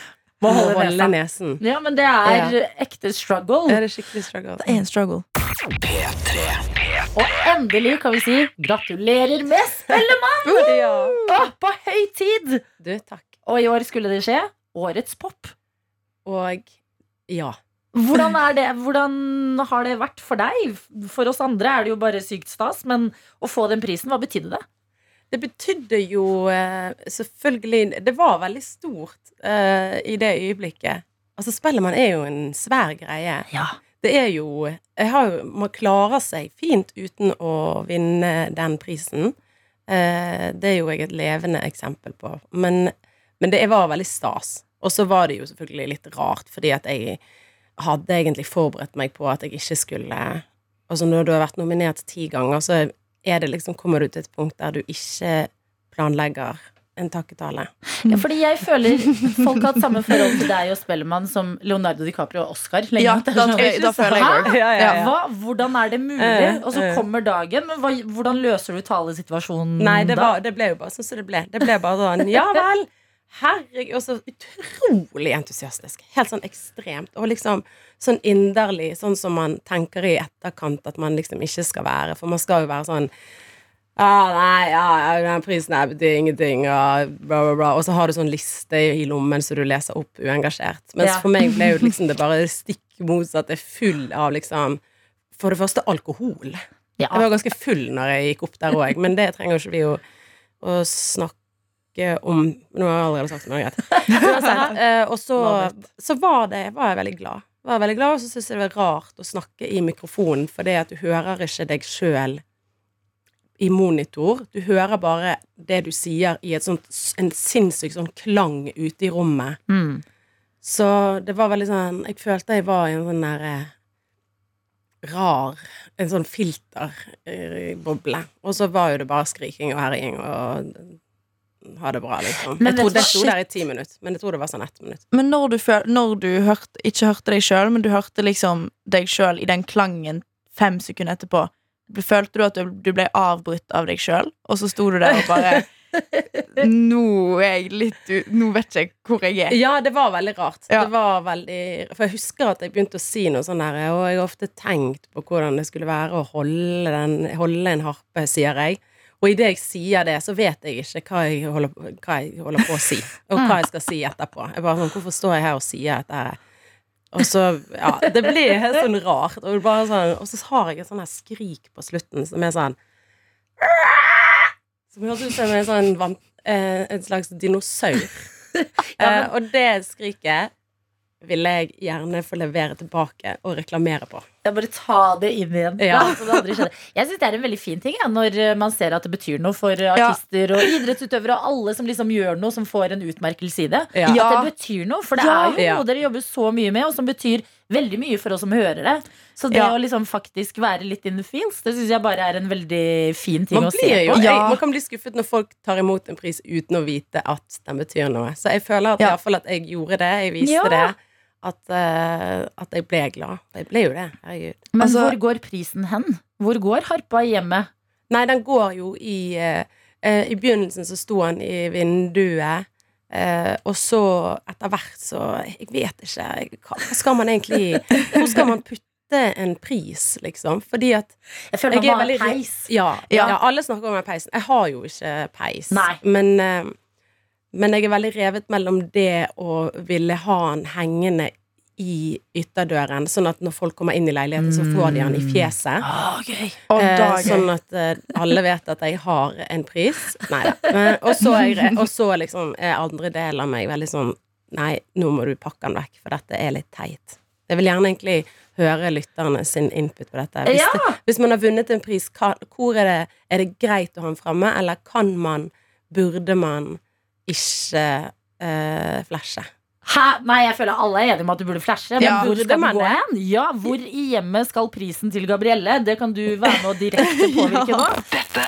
må holde holde, nesen. Ja, men det er ekte struggle. Er det skikkelig struggle? Det er en struggle. Og endelig kan vi si gratulerer med Spellemann! Ja. Åh, på høy tid! Du, takk. Og i år skulle det skje. Årets pop. Og ja. Hvordan, er det, hvordan har det vært for deg? For oss andre er det jo bare sykt stas, men å få den prisen, hva betydde det? Det betydde jo eh, selvfølgelig Det var veldig stort uh, i det øyeblikket. Altså, Spellemann er jo en svær greie. Ja. Det er jo jeg har Man klarer seg fint uten å vinne den prisen. Eh, det er jo jeg et levende eksempel på. Men, men det var veldig stas. Og så var det jo selvfølgelig litt rart, fordi at jeg hadde egentlig forberedt meg på at jeg ikke skulle Altså, når du har vært nominert ti ganger, så er det liksom Kommer du til et punkt der du ikke planlegger en takketale. Ja, fordi jeg føler folk har hatt samme forhold til deg og Spellemann som Leonardo DiCaprio og Oscar. lenge. Ja, [laughs] da, sånn, jeg, da føler jeg Hæ? Ja, ja, ja. Hva, hvordan er det mulig? Eh, Og så eh. kommer dagen. Men hva, hvordan løser du talesituasjonen Nei, det, da? var, det ble jo bare sånn som det ble. Det ble bare sånn Ja vel, herregud, og så utrolig entusiastisk. Helt sånn ekstremt. Og liksom sånn inderlig, sånn som man tenker i etterkant at man liksom ikke skal være. For man skal jo være sånn ah, nei, ja, ja, prisen her betyr ingenting, og bla, bla, bla. Og så har du sånn liste i lommen så du leser opp uengasjert. Mens Ja. for meg ble jo liksom det bare stikk motsatt. Det er full av liksom For det første alkohol. Ja. Jeg var ganske full når jeg gikk opp der òg, men det trenger ikke vi å, å snakke om Nå har jeg allerede sagt er greit. Eh, og så, så var, det, var jeg veldig glad. Var jeg veldig glad, Og så syns jeg det var rart å snakke i mikrofonen, for det at du hører ikke deg sjøl i monitor. Du hører bare det du sier i sånt, en sinnssyk sånn klang ute i rommet. Mm. Så det var veldig sånn Jeg følte jeg var i en sånn der eh, rar En sånn filterboble. Og så var jo det bare skriking og herjing og ha det bra, liksom. Men jeg trodde jeg sto der i ti minutter, men jeg tror det var sånn ett minutt. Men når du, når du hørte, ikke hørte deg sjøl, men du hørte liksom deg sjøl i den klangen fem sekunder etterpå, følte du at du, ble avbrutt av deg sjøl, og så sto du der og bare Nå er jeg litt u... Nå vet jeg ikke hvor jeg er. Ja, det var veldig rart. Ja. Det var veldig For jeg husker at jeg begynte å si noe sånn her, og jeg har ofte tenkt på hvordan det skulle være å holde, den, holde en harpe, sier jeg. Og idet jeg sier det, så vet jeg ikke hva jeg, holder, hva jeg holder på å si. Og hva jeg skal si etterpå. Jeg bare sånn, Hvorfor står jeg her og sier dette her? Og så, ja, Det blir helt sånn rart. Og, bare sånn, og så har jeg et sånn her skrik på slutten som er sånn Som høres ut som en sånn eh, en slags dinosaur. [laughs] Eh, og det skriket ville jeg gjerne få levere tilbake og reklamere på. Ja, bare ta det inn igjen. Ja. Ja, [laughs] så det aldri. Jeg syns det er en veldig fin ting ja, når eh, man ser at det betyr noe for artister artister og idrettsutøvere og alle som liksom gjør noe, som får en utmerkelse i det. Ja. Ja. At det betyr noe. For det Ja. er jo noe dere jobber så mye med, og som betyr veldig mye for oss som hører det. Så det Ja. å liksom faktisk være litt in the feels, det syns jeg bare er en veldig fin ting Man, å se blir jo, på. Ja. man kan bli skuffet når folk tar imot en pris uten å vite at den betyr noe. Så jeg føler at, i hvert fall at jeg gjorde det. Jeg viste Ja. det. At, uh, at jeg ble glad. Jeg ble jo det. Herregud. Men Altså- hvor går prisen hen? Hvor går harpa i hjemmet? Nei, den går jo i uh, uh, I begynnelsen så sto han i vinduet. Eh, og så etter hvert så Jeg vet ikke. Hva hva skal man egentlig Hvor skal man putte en pris, liksom? Fordi at Jeg føler Jeg er man må veldig peis. Ja, ja. Ja. alle snakker om den peisen. Jeg har jo ikke peis. Nei. Men, men jeg er veldig revet mellom det å ville ha han hengende i ytterdøren, sånn at når folk kommer inn i leiligheten, så får de han i fjeset. Å, gøy. Og Eh, da, sånn at eh, alle vet at jeg har en pris. Nei da. [laughs] Og så er, liksom er andre del av meg veldig sånn Nei, nå må du pakke han vekk, for dette er litt teit. Jeg vil gjerne egentlig høre lytterne sin input på dette. Hvis, Ja. det, hvis man har vunnet en pris, hvor er det, er det greit å ha han framme, eller kan man, burde man ikke eh, flashe? Hæ? Nei, jeg føler alle er enige om at du burde flashe. Men Ja. hvor skal du gå hen? Ja, hvor i hjemmet skal prisen til Gabrielle? Det kan du være med å direkte [laughs] påvirke nå. Dette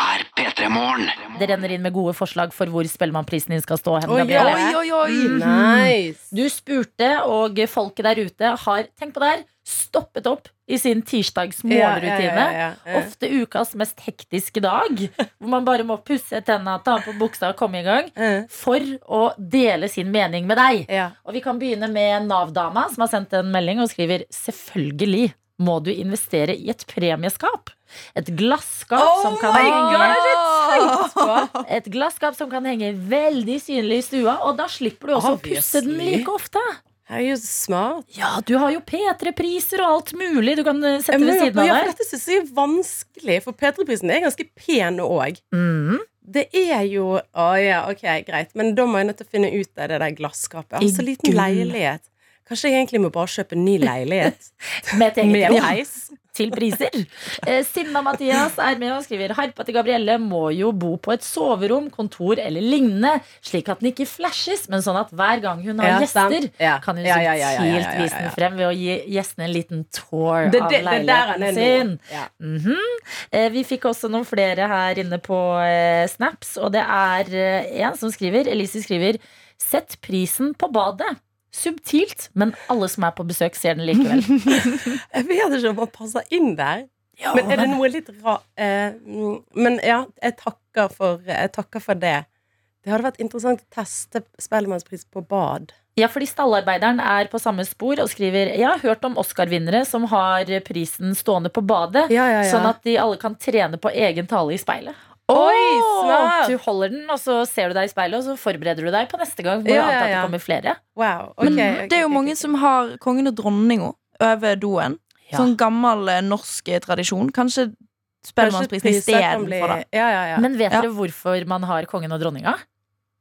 er P3 Morgen. Det renner inn med gode forslag for hvor Spellemannprisen din skal stå hen. Oi, Gabrielle. Oi, oi, oi! Nice! Du spurte, og folket der ute har tenk på det her, stoppet opp i sin tirsdags morgenrutine. Ja, ja. Ofte ukas mest hektiske dag, hvor man bare må pusse tenna, ta på buksa og komme i gang. For å dele sin mening med deg. ja. Og vi kan begynne med Nav-dama, som har sendt en melding og skriver Selvfølgelig må du investere i et premieskap. Et glasskap Oh som kan henge Et glasskap som kan henge veldig synlig i stua, og da slipper du også å pusse den like ofte. Herregud, jo smart. Ja, du har jo P3-priser og alt mulig du kan eh, sette Jeg ved siden ja, av for dette synes jeg er vanskelig, for P3-prisen er ganske pen òg. Mm. Det er jo Å ja, ok, greit. Men da må jeg nødt til å finne ut av det der glasskapet. Jeg har så liten leilighet. Kanskje jeg egentlig må bare kjøpe en ny leilighet [laughs] Med med peis? Til priser. Eh, Sinna Mathias er med og skriver Harpa til Gabrielle må jo bo på et soverom, kontor eller lignende, slik at den ikke flashes, men sånn at hver gang hun har Ja, gjester. Ja. kan hun Ja, subtilt vise den frem ved å gi gjestene en liten tour Det, av det, han leiligheten sin. Mhm. Eh, Vi fikk også noen flere her inne på eh, Snaps, og det er en som skriver, Elise skriver Sett prisen på badet. Subtilt, men alle som er på besøk, ser den likevel. [laughs] Jeg vet ikke om han passer inn der. Men er det noe litt rart eh, mm, Men ja, jeg takker for, jeg takker for det. Det hadde vært interessant å teste Spellemannspris på bad. Ja, fordi Stallarbeideren er på samme spor og skriver Jeg har hørt om Oscar-vinnere som har prisen stående på badet, Ja, ja, ja. sånn at de alle kan trene på egen tale i speilet. Oi, smart! Du holder den, og så ser du deg i speilet, og så forbereder du deg på neste gang. Hvor Ja, ja, ja, det kommer flere. Wow. Men okay, ok, det er jo mange som har kongen og dronninga over doen. Ja. Sånn gammel eh, norsk eh, tradisjon. Kanskje Spellemannsprisen istedenfor, da. Ja, ja, ja. Men vet Ja. dere hvorfor man har kongen og dronninga?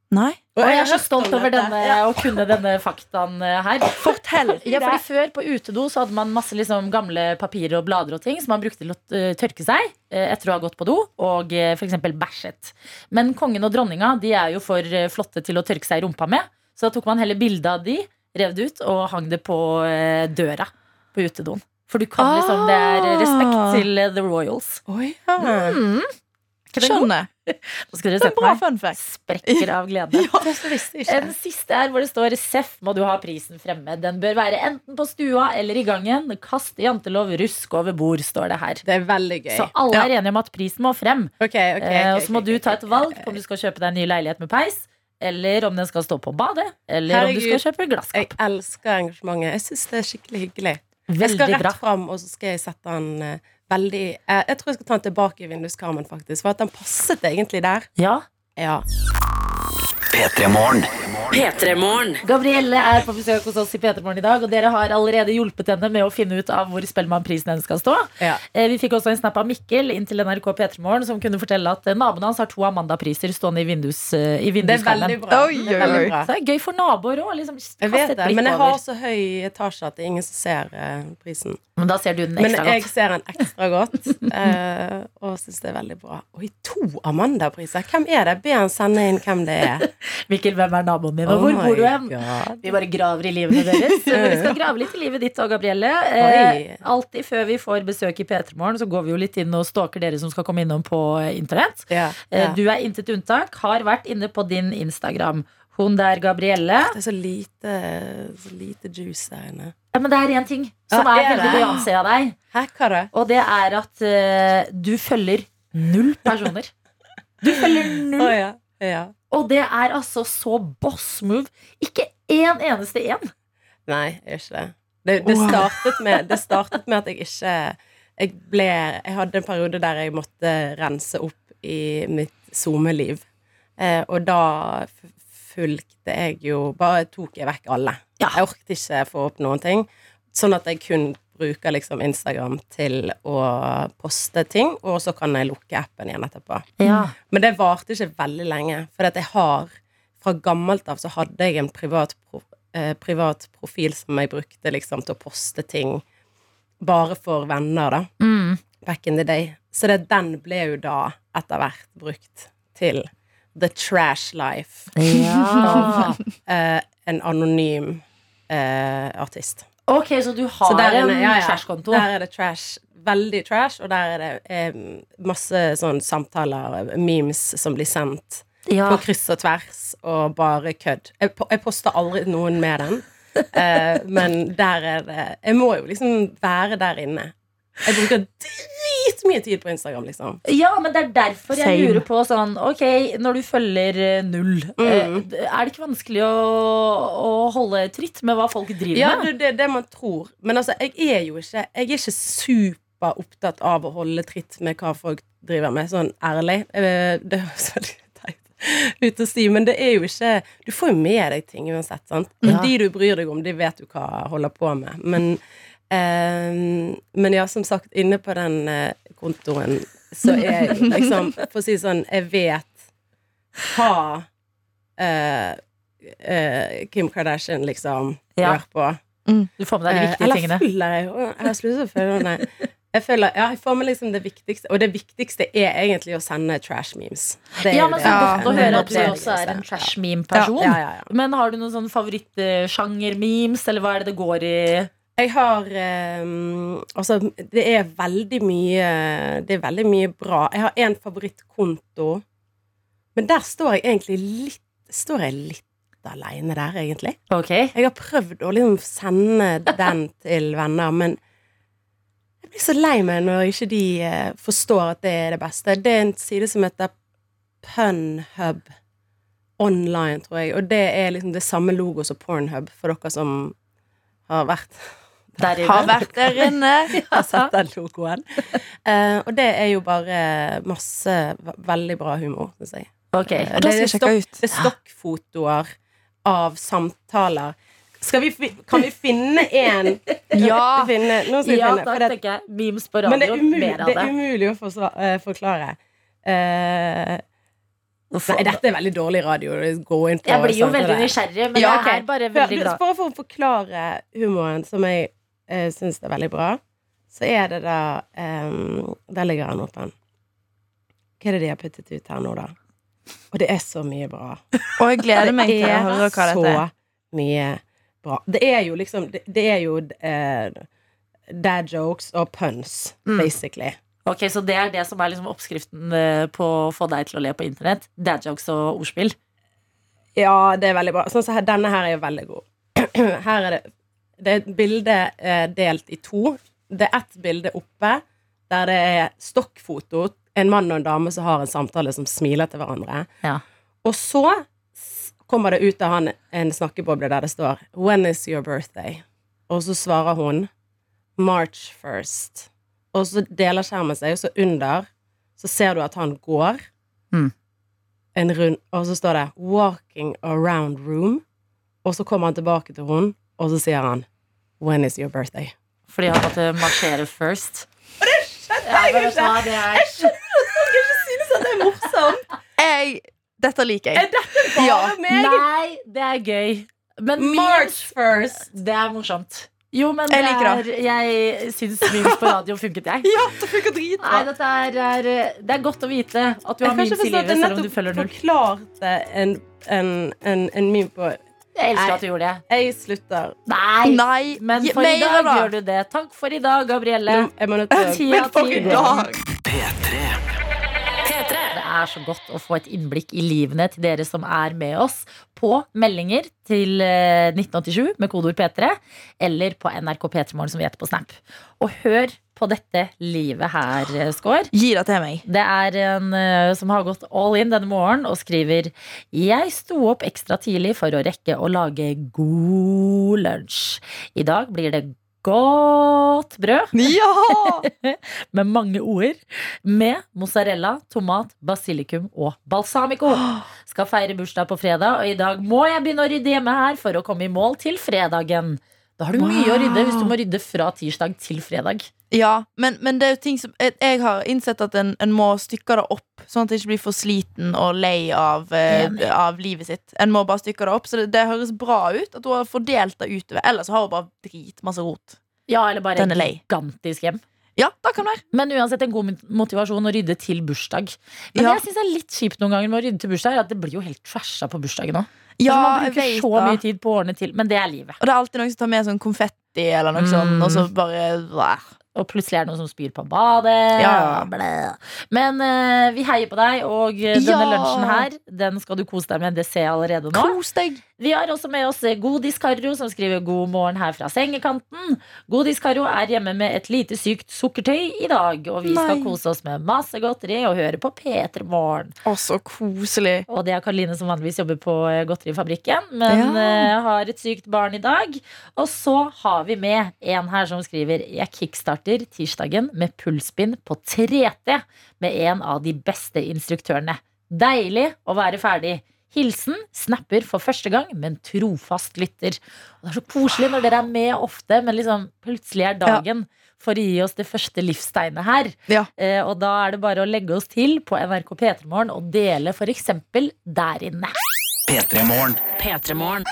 Nei? Og jeg er så stolt over denne, å kunne denne faktaen eh, her. [laughs] Fortell! Ja, fordi Før på utedo så hadde man masse liksom, gamle papirer og blader og ting som man brukte til å eh, tørke seg eh, etter å ha gått på do, og f.eks. bæsjet. Men kongen og dronninga de er jo for flotte til å tørke seg i rumpa med, så da tok man heller bilde av de, rev det ut og hang det på døra på utedoen. For du kan liksom, det er respekt Ah. til the royals. Oi, ja. Mm. Skjønner. Nå skal dere se på meg. Sprekker av glede. [laughs] Ikke. En siste er hvor det står Seff må du ha prisen fremme. Den bør være enten på stua eller i gangen. Kast jantelov, rusk over bord, står det her. Det er veldig gøy. Så alle er enige om at prisen må frem. Ok, ok, okay, Eh, og så må du ta et valg på om du skal kjøpe deg en ny leilighet med peis, eller om den skal stå på badet, eller om du skal kjøpe glasskap. Jeg elsker engasjementet. Jeg syns det er skikkelig hyggelig. Jeg skal rett bra. fram, og så skal jeg sette den eh, veldig eh, Jeg tror jeg skal ta den tilbake i vinduskarmen, faktisk. For at den passet egentlig der. Ja. Ja. P3 Morgen. P3morgen. Gabrielle er på besøk hos oss i P3 Morgen i dag, og dere har allerede hjulpet henne med å finne ut av hvor Spellemannprisen hennes skal stå. Ja. Eh, Vi fikk også en snap av Mikkel inn til NRK P3 Morgen, som kunne fortelle at eh, naboen hans har to Amanda-priser stående i, vindus, eh, i Det er veldig bra. Oi, Det er veldig bra. Så det er gøy for naboer òg. Liksom, Jeg vet det, men jeg over. har så høy etasje at det er ingen som ser eh, prisen. Men da ser du den ekstra Men ekstra jeg godt. ser den ekstra godt, eh, og syns det er veldig bra. Oi, to Amanda-priser! Hvem er det? Be han sende inn hvem det er. [laughs] Mikkel, hvem er naboen din, og Oh hvor my bor du hen? Vi bare graver i livene deres. [laughs] Vi skal grave litt i livet ditt og Gabrielle. Eh, alltid før vi får besøk i P3 Morgen, så går vi jo litt inn og stalker dere som skal komme innom på eh, internett. Yeah, Eh. Du er intet unntak. Har vært inne på din Instagram. Hun der, Gabrielle. Det er så lite, så lite juice der inne. Ja, men det er én ting som Ja, er er veldig Beyoncé av deg. Hæ? Og det er at uh, du følger null personer. Du følger null. oh, ja. ja. Og det er altså så boss move. Ikke én eneste en. Nei, jeg gjør ikke det. Det, det, Wow. startet med, det startet med at jeg ikke jeg, ble, jeg hadde en periode der jeg måtte rense opp i mitt SoMe-liv. Eh, og da fulgte jeg jo Bare tok jeg vekk alle. Ja. Jeg orket ikke få opp noen ting. Sånn at jeg kun bruker liksom Instagram til å poste ting, og så kan jeg lukke appen igjen etterpå. Ja. Men det varte ikke veldig lenge, for at jeg har fra gammelt av så hadde jeg en privat, eh, privat profil som jeg brukte liksom til å poste ting bare for venner, da. Mm. Back in the day. Så det, den ble jo da etter hvert brukt til The Trash Life Ja. eh, en anonym eh, artist. Ok, så du har Så der en ja, ja. trashkonto. Der er det trash. Veldig trash, og der er det eh, masse sånn samtaler, memes, som blir sendt Ja. på kryss og tvers, og bare kødd. Jeg, jeg poster aldri noen med den, [laughs] eh, men der er det Jeg må jo liksom være der inne. Jeg bruker dritmye tid på Instagram, liksom. ja, men det er derfor jeg Same. lurer på sånn Ok, når du følger eh, null, Mm. eh, er det ikke vanskelig å, å holde tritt med hva folk driver Ja, med? det er det, man tror. Men altså, jeg er jo ikke Jeg er ikke superopptatt av å holde tritt med hva folk driver med, sånn ærlig. Eh, Det høres veldig ut å si, men det er jo ikke Du får jo med deg ting uansett, sant. Ja. de du bryr deg om, de vet du hva holder på med. Men eh, Men ja, som sagt, inne på den uh, kontoen så er liksom For å si det sånn, jeg vet hva uh, uh, Kim Kardashian liksom Ja. gjør på. Du får med deg de viktige eller tingene. følger jeg føler Jeg følge henne. Jeg føler, ja, jeg får med liksom det viktigste, og det viktigste er egentlig å sende trash memes. Det Ja, men så godt å høre at du også er en trash meme-person. Ja, ja, ja. Men har du noen sånn favorittsjanger-memes, eller hva er det det går i? Jeg har um, Altså, det er veldig mye Det er veldig mye bra. Jeg har én favorittkonto, men der står jeg egentlig litt Står jeg litt aleine der, egentlig. Ok, Jeg har prøvd å liksom sende den til venner, men jeg blir så lei meg når ikke de eh, forstår at det er det beste. Det er en side som heter Punhub. online, tror jeg. Og det er liksom det samme logo som Pornhub, for dere som har vært Der Har vært der inne. [laughs] har sett den logoen. Uh, og det er jo bare masse veldig bra humor, syns jeg. Ok. Eh, Og det skal stokk- det er stokkfotoer av samtaler. Skal vi, fi- kan vi finne en [laughs] Ja. finne, Nå skal vi Ja, finne. da for det, tenker jeg memes på men det er, umulig, det det. er umulig å forsva- uh, forklare. Uh, nei, dette er veldig dårlig radio. Gå inn på Jeg blir jo veldig nysgjerrig, men Ja, jeg er bare veldig glad. Bare for å forklare humoren, som jeg uh, syns er veldig bra, så er det da um, Der ligger han åpen. Hva er det de har puttet ut her nå, da? Og det er så mye bra. Og jeg gleder meg til å høre hva dette så er. mye bra. Det er jo liksom Det, det er jo eh, dad jokes og puns, Mm. basically. Ok, Så det er det som er liksom oppskriften eh, på å få deg til å le på internett? Dad jokes og ordspill? Ja, det er veldig bra. Sånn så her, denne her er jo veldig god. [clears throat] Her er det Det er et bilde eh, delt i to. Det er ett bilde oppe der det er stokkfoto. En mann og en dame som har en samtale, som smiler til hverandre. Ja. Og så kommer det ut av han en snakkeboble der det står 'When is your birthday?' Og så svarer hun 'March 1st'. Og så deler skjermen seg, og så under så ser du at han går Mm. en rund, og så står det 'Walking around room'. Og så kommer han tilbake til hun, og så sier han 'When is your birthday?' Fordi han måtte marsjere first. Og det skjønner jeg ikke! synes at Det er morsomt! Jeg, dette liker jeg. Er dette Bare Ja. meg! Nei, det er gøy. Men March first. 1st. det er morsomt. Jo, men Jeg det liker er, jeg syns memes på radio funket, jeg. [laughs] Ja, det funker Nei, dette er, er Det er godt å vite at du har ikke memes i livet, selv om du nettopp følger null. forklarte en, en, en, en meme på Jeg elsker at du gjorde det. Jeg slutter. Nei, Nei, men for for i dag da. gjør du det. Takk for i dag, Gabrielle. Nå- Jeg må nødt til å Men for i dag. P3. Det er så godt å få et innblikk i livene til dere som er med oss på meldinger til eh, 1987 med kodeord P3, eller på NRK P3morgen som vi heter på Snap. Og hør på dette livet her, eh, Skår. Gi det til meg. Det er en eh, som har gått all in denne morgenen og skriver Jeg sto opp ekstra tidlig for å rekke å lage god lunsj. I dag blir det godt brød Ja! [laughs] med mange ord. Med mozzarella, tomat, basilikum og balsamico. Skal feire bursdag på fredag, og i dag må jeg begynne å rydde hjemme her for å komme i mål til fredagen. Da har du mye å rydde hvis du må rydde fra tirsdag til fredag. Ja, men, men det er jo ting som Jeg, jeg har innsett at en, en må stykke det opp, sånn at en ikke blir for sliten og lei av, eh, av livet sitt. En må bare stykke det opp. Så det, det høres bra ut at hun har fordelt det utover. Ellers har hun bare dritmasse rot. Ja, eller bare Den er gigantisk hjem. Ja, det kan være. Men uansett en god motivasjon å rydde til bursdag. Men Ja. det jeg synes er litt kjipt noen ganger med å rydde til bursdag, er at det blir jo helt trasha på bursdagen òg. Ja, man bruker så det. mye tid på å ordne til. Men det er livet. Og det er alltid noen som tar med sånn konfetti eller noe Mm. sånt, og så bare bleh. Og plutselig er det noen som spyr på badet. Ja. Men uh, vi heier på deg, og eh, denne Ja. lunsjen her Den skal du kose deg med. Det ser jeg allerede nå. Kos deg. Vi har også med oss Godis Karro, som skriver 'God morgen her fra sengekanten'. Godis Karro er hjemme med et lite sykt sukkertøy i dag, og vi skal Nei. kose oss med masse godteri og høre på P3 Morgen. Å, så koselig. Og det er Karoline som vanligvis jobber på eh, Godterifabrikken, men Ja. eh, har et sykt barn i dag. Og så har vi med en her som skriver Jeg kickstarter tirsdagen med pulspinn på 3T med en av de beste instruktørene. Deilig å være ferdig. Hilsen snapper for første gang, men trofast lytter. Og det er så koselig når dere er med ofte, men liksom plutselig er dagen for å gi oss det første livstegnet her. Ja. Eh, og da er det bare å legge oss til på NRK P3morgen og dele f.eks. der inne. P3 Morgen.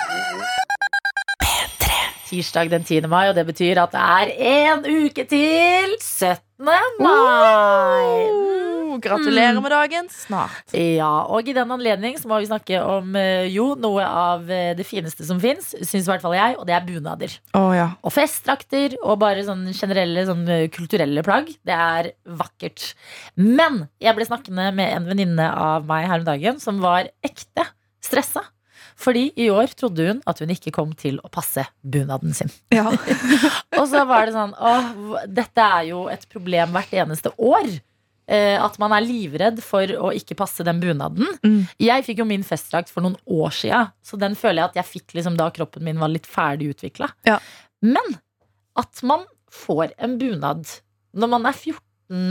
Tirsdag den 10. mai, og det betyr at det er én uke til 17. mai. Oh, gratulerer med dagen. Snart. Ja, og i den anledning så må vi snakke om eh, jo noe av eh, det fineste som fins, syns i hvert fall jeg, og det er bunader. Oh, ja. Og festdrakter og bare sånn generelle sånn eh, kulturelle plagg. Det er vakkert. Men jeg ble snakkende med en venninne av meg her om dagen som var ekte stressa. Fordi i år trodde hun at hun ikke kom til å passe bunaden sin. ja. [laughs] Og så var det sånn Å, dette er jo et problem hvert eneste år. Eh, at man er livredd for å ikke passe den bunaden. Mm. Jeg fikk jo min festdrakt for noen år siden, så den føler jeg at jeg fikk liksom da kroppen min var litt ferdig utvikla. Ja. Men at man får en bunad når man er 14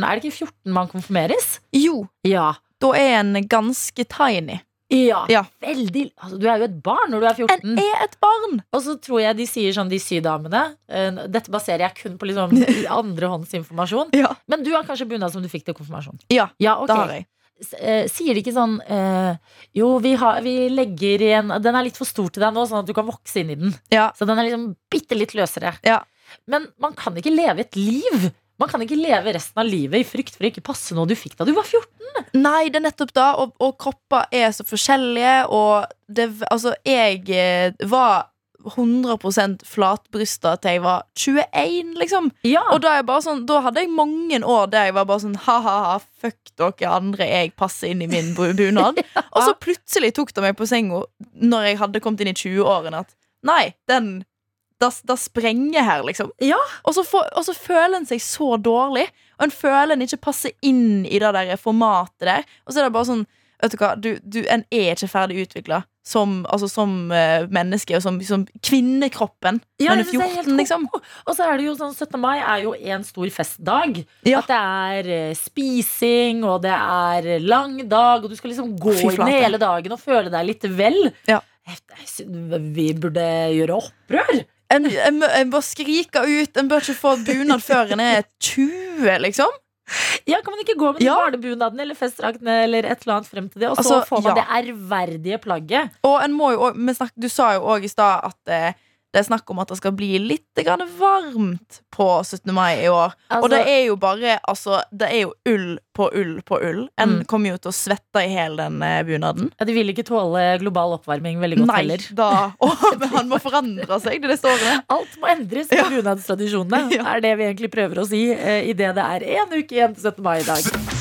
Er det ikke 14 man konfirmeres? Jo, Ja. da er en ganske tiny. Ja, Ja. veldig altså, Du er jo et barn når du er 14. En er et barn! Og så tror jeg de sier sånn, de sydamene uh, Dette baserer jeg kun på liksom [laughs] andrehåndsinformasjon. Ja, Men du har kanskje bunad som du fikk til konfirmasjon? ja Ja, okay. det har jeg. S- eh, Sier de ikke sånn uh, Jo, vi, har, vi legger i en Den er litt for stor til deg nå, sånn at du kan vokse inn i den. Ja. Så den er liksom bitte litt løsere. Ja. Men man kan ikke leve et liv. Man kan ikke leve resten av livet i frykt for å ikke passe noe du fikk da du var 14. Nei, det er nettopp da, og, og kropper er så forskjellige, og det, altså, jeg eh, var 100% flatbrysta til jeg var 21, liksom. Ja, Og da, sånn, da hadde jeg mange år der jeg var bare sånn ha-ha-ha, fuck dere andre, jeg passer inn i min bunad. [laughs] bunad. Og så plutselig tok de meg på senga når jeg hadde kommet inn i 20-årene at nei, den da, da sprenger her, liksom. Ja. Og, så for, og så føler en seg så dårlig, og en føler en ikke passer inn i det der formatet der. Og så er det bare sånn Vet du hva, du, du, en er ikke ferdig utvikla som, altså, som uh, menneske, og som, som kvinnekroppen. Ja, når du er synes det er 14, liksom. Og så er det jo sånn 17. mai er jo en stor festdag. Ja. At det er eh, spising, og det er lang dag, og du skal liksom gå Fy inn hele dagen og føle deg litt vel. Ja. Vi burde gjøre opprør. En, en, en bør skrike ut. En bør ikke få bunad før en er 20, liksom. Ja, Kan man ikke gå med den Ja. barnebunaden eller festdrakten eller et eller annet frem til det, og så Altså, får man ja. det ærverdige plagget? Og en må jo, også- du sa jo òg i stad at eh, det er snakk om at det skal bli litt grann varmt på 17. mai i år. og det er jo bare altså, Det er jo ull på ull på ull. En Mm. kommer jo til å svette i hele den eh, bunaden. ja, De vil ikke tåle global oppvarming veldig godt Nei, heller. da [laughs] Oh, men han må forandre seg det neste årene. Alt må endres på Ja. bunadstradisjonene. [laughs] Ja. er det vi egentlig prøver å si uh, idet det er en uke igjen til 17. mai i dag.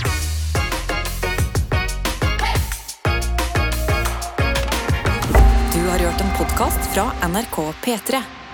Podkast fra NRK P3.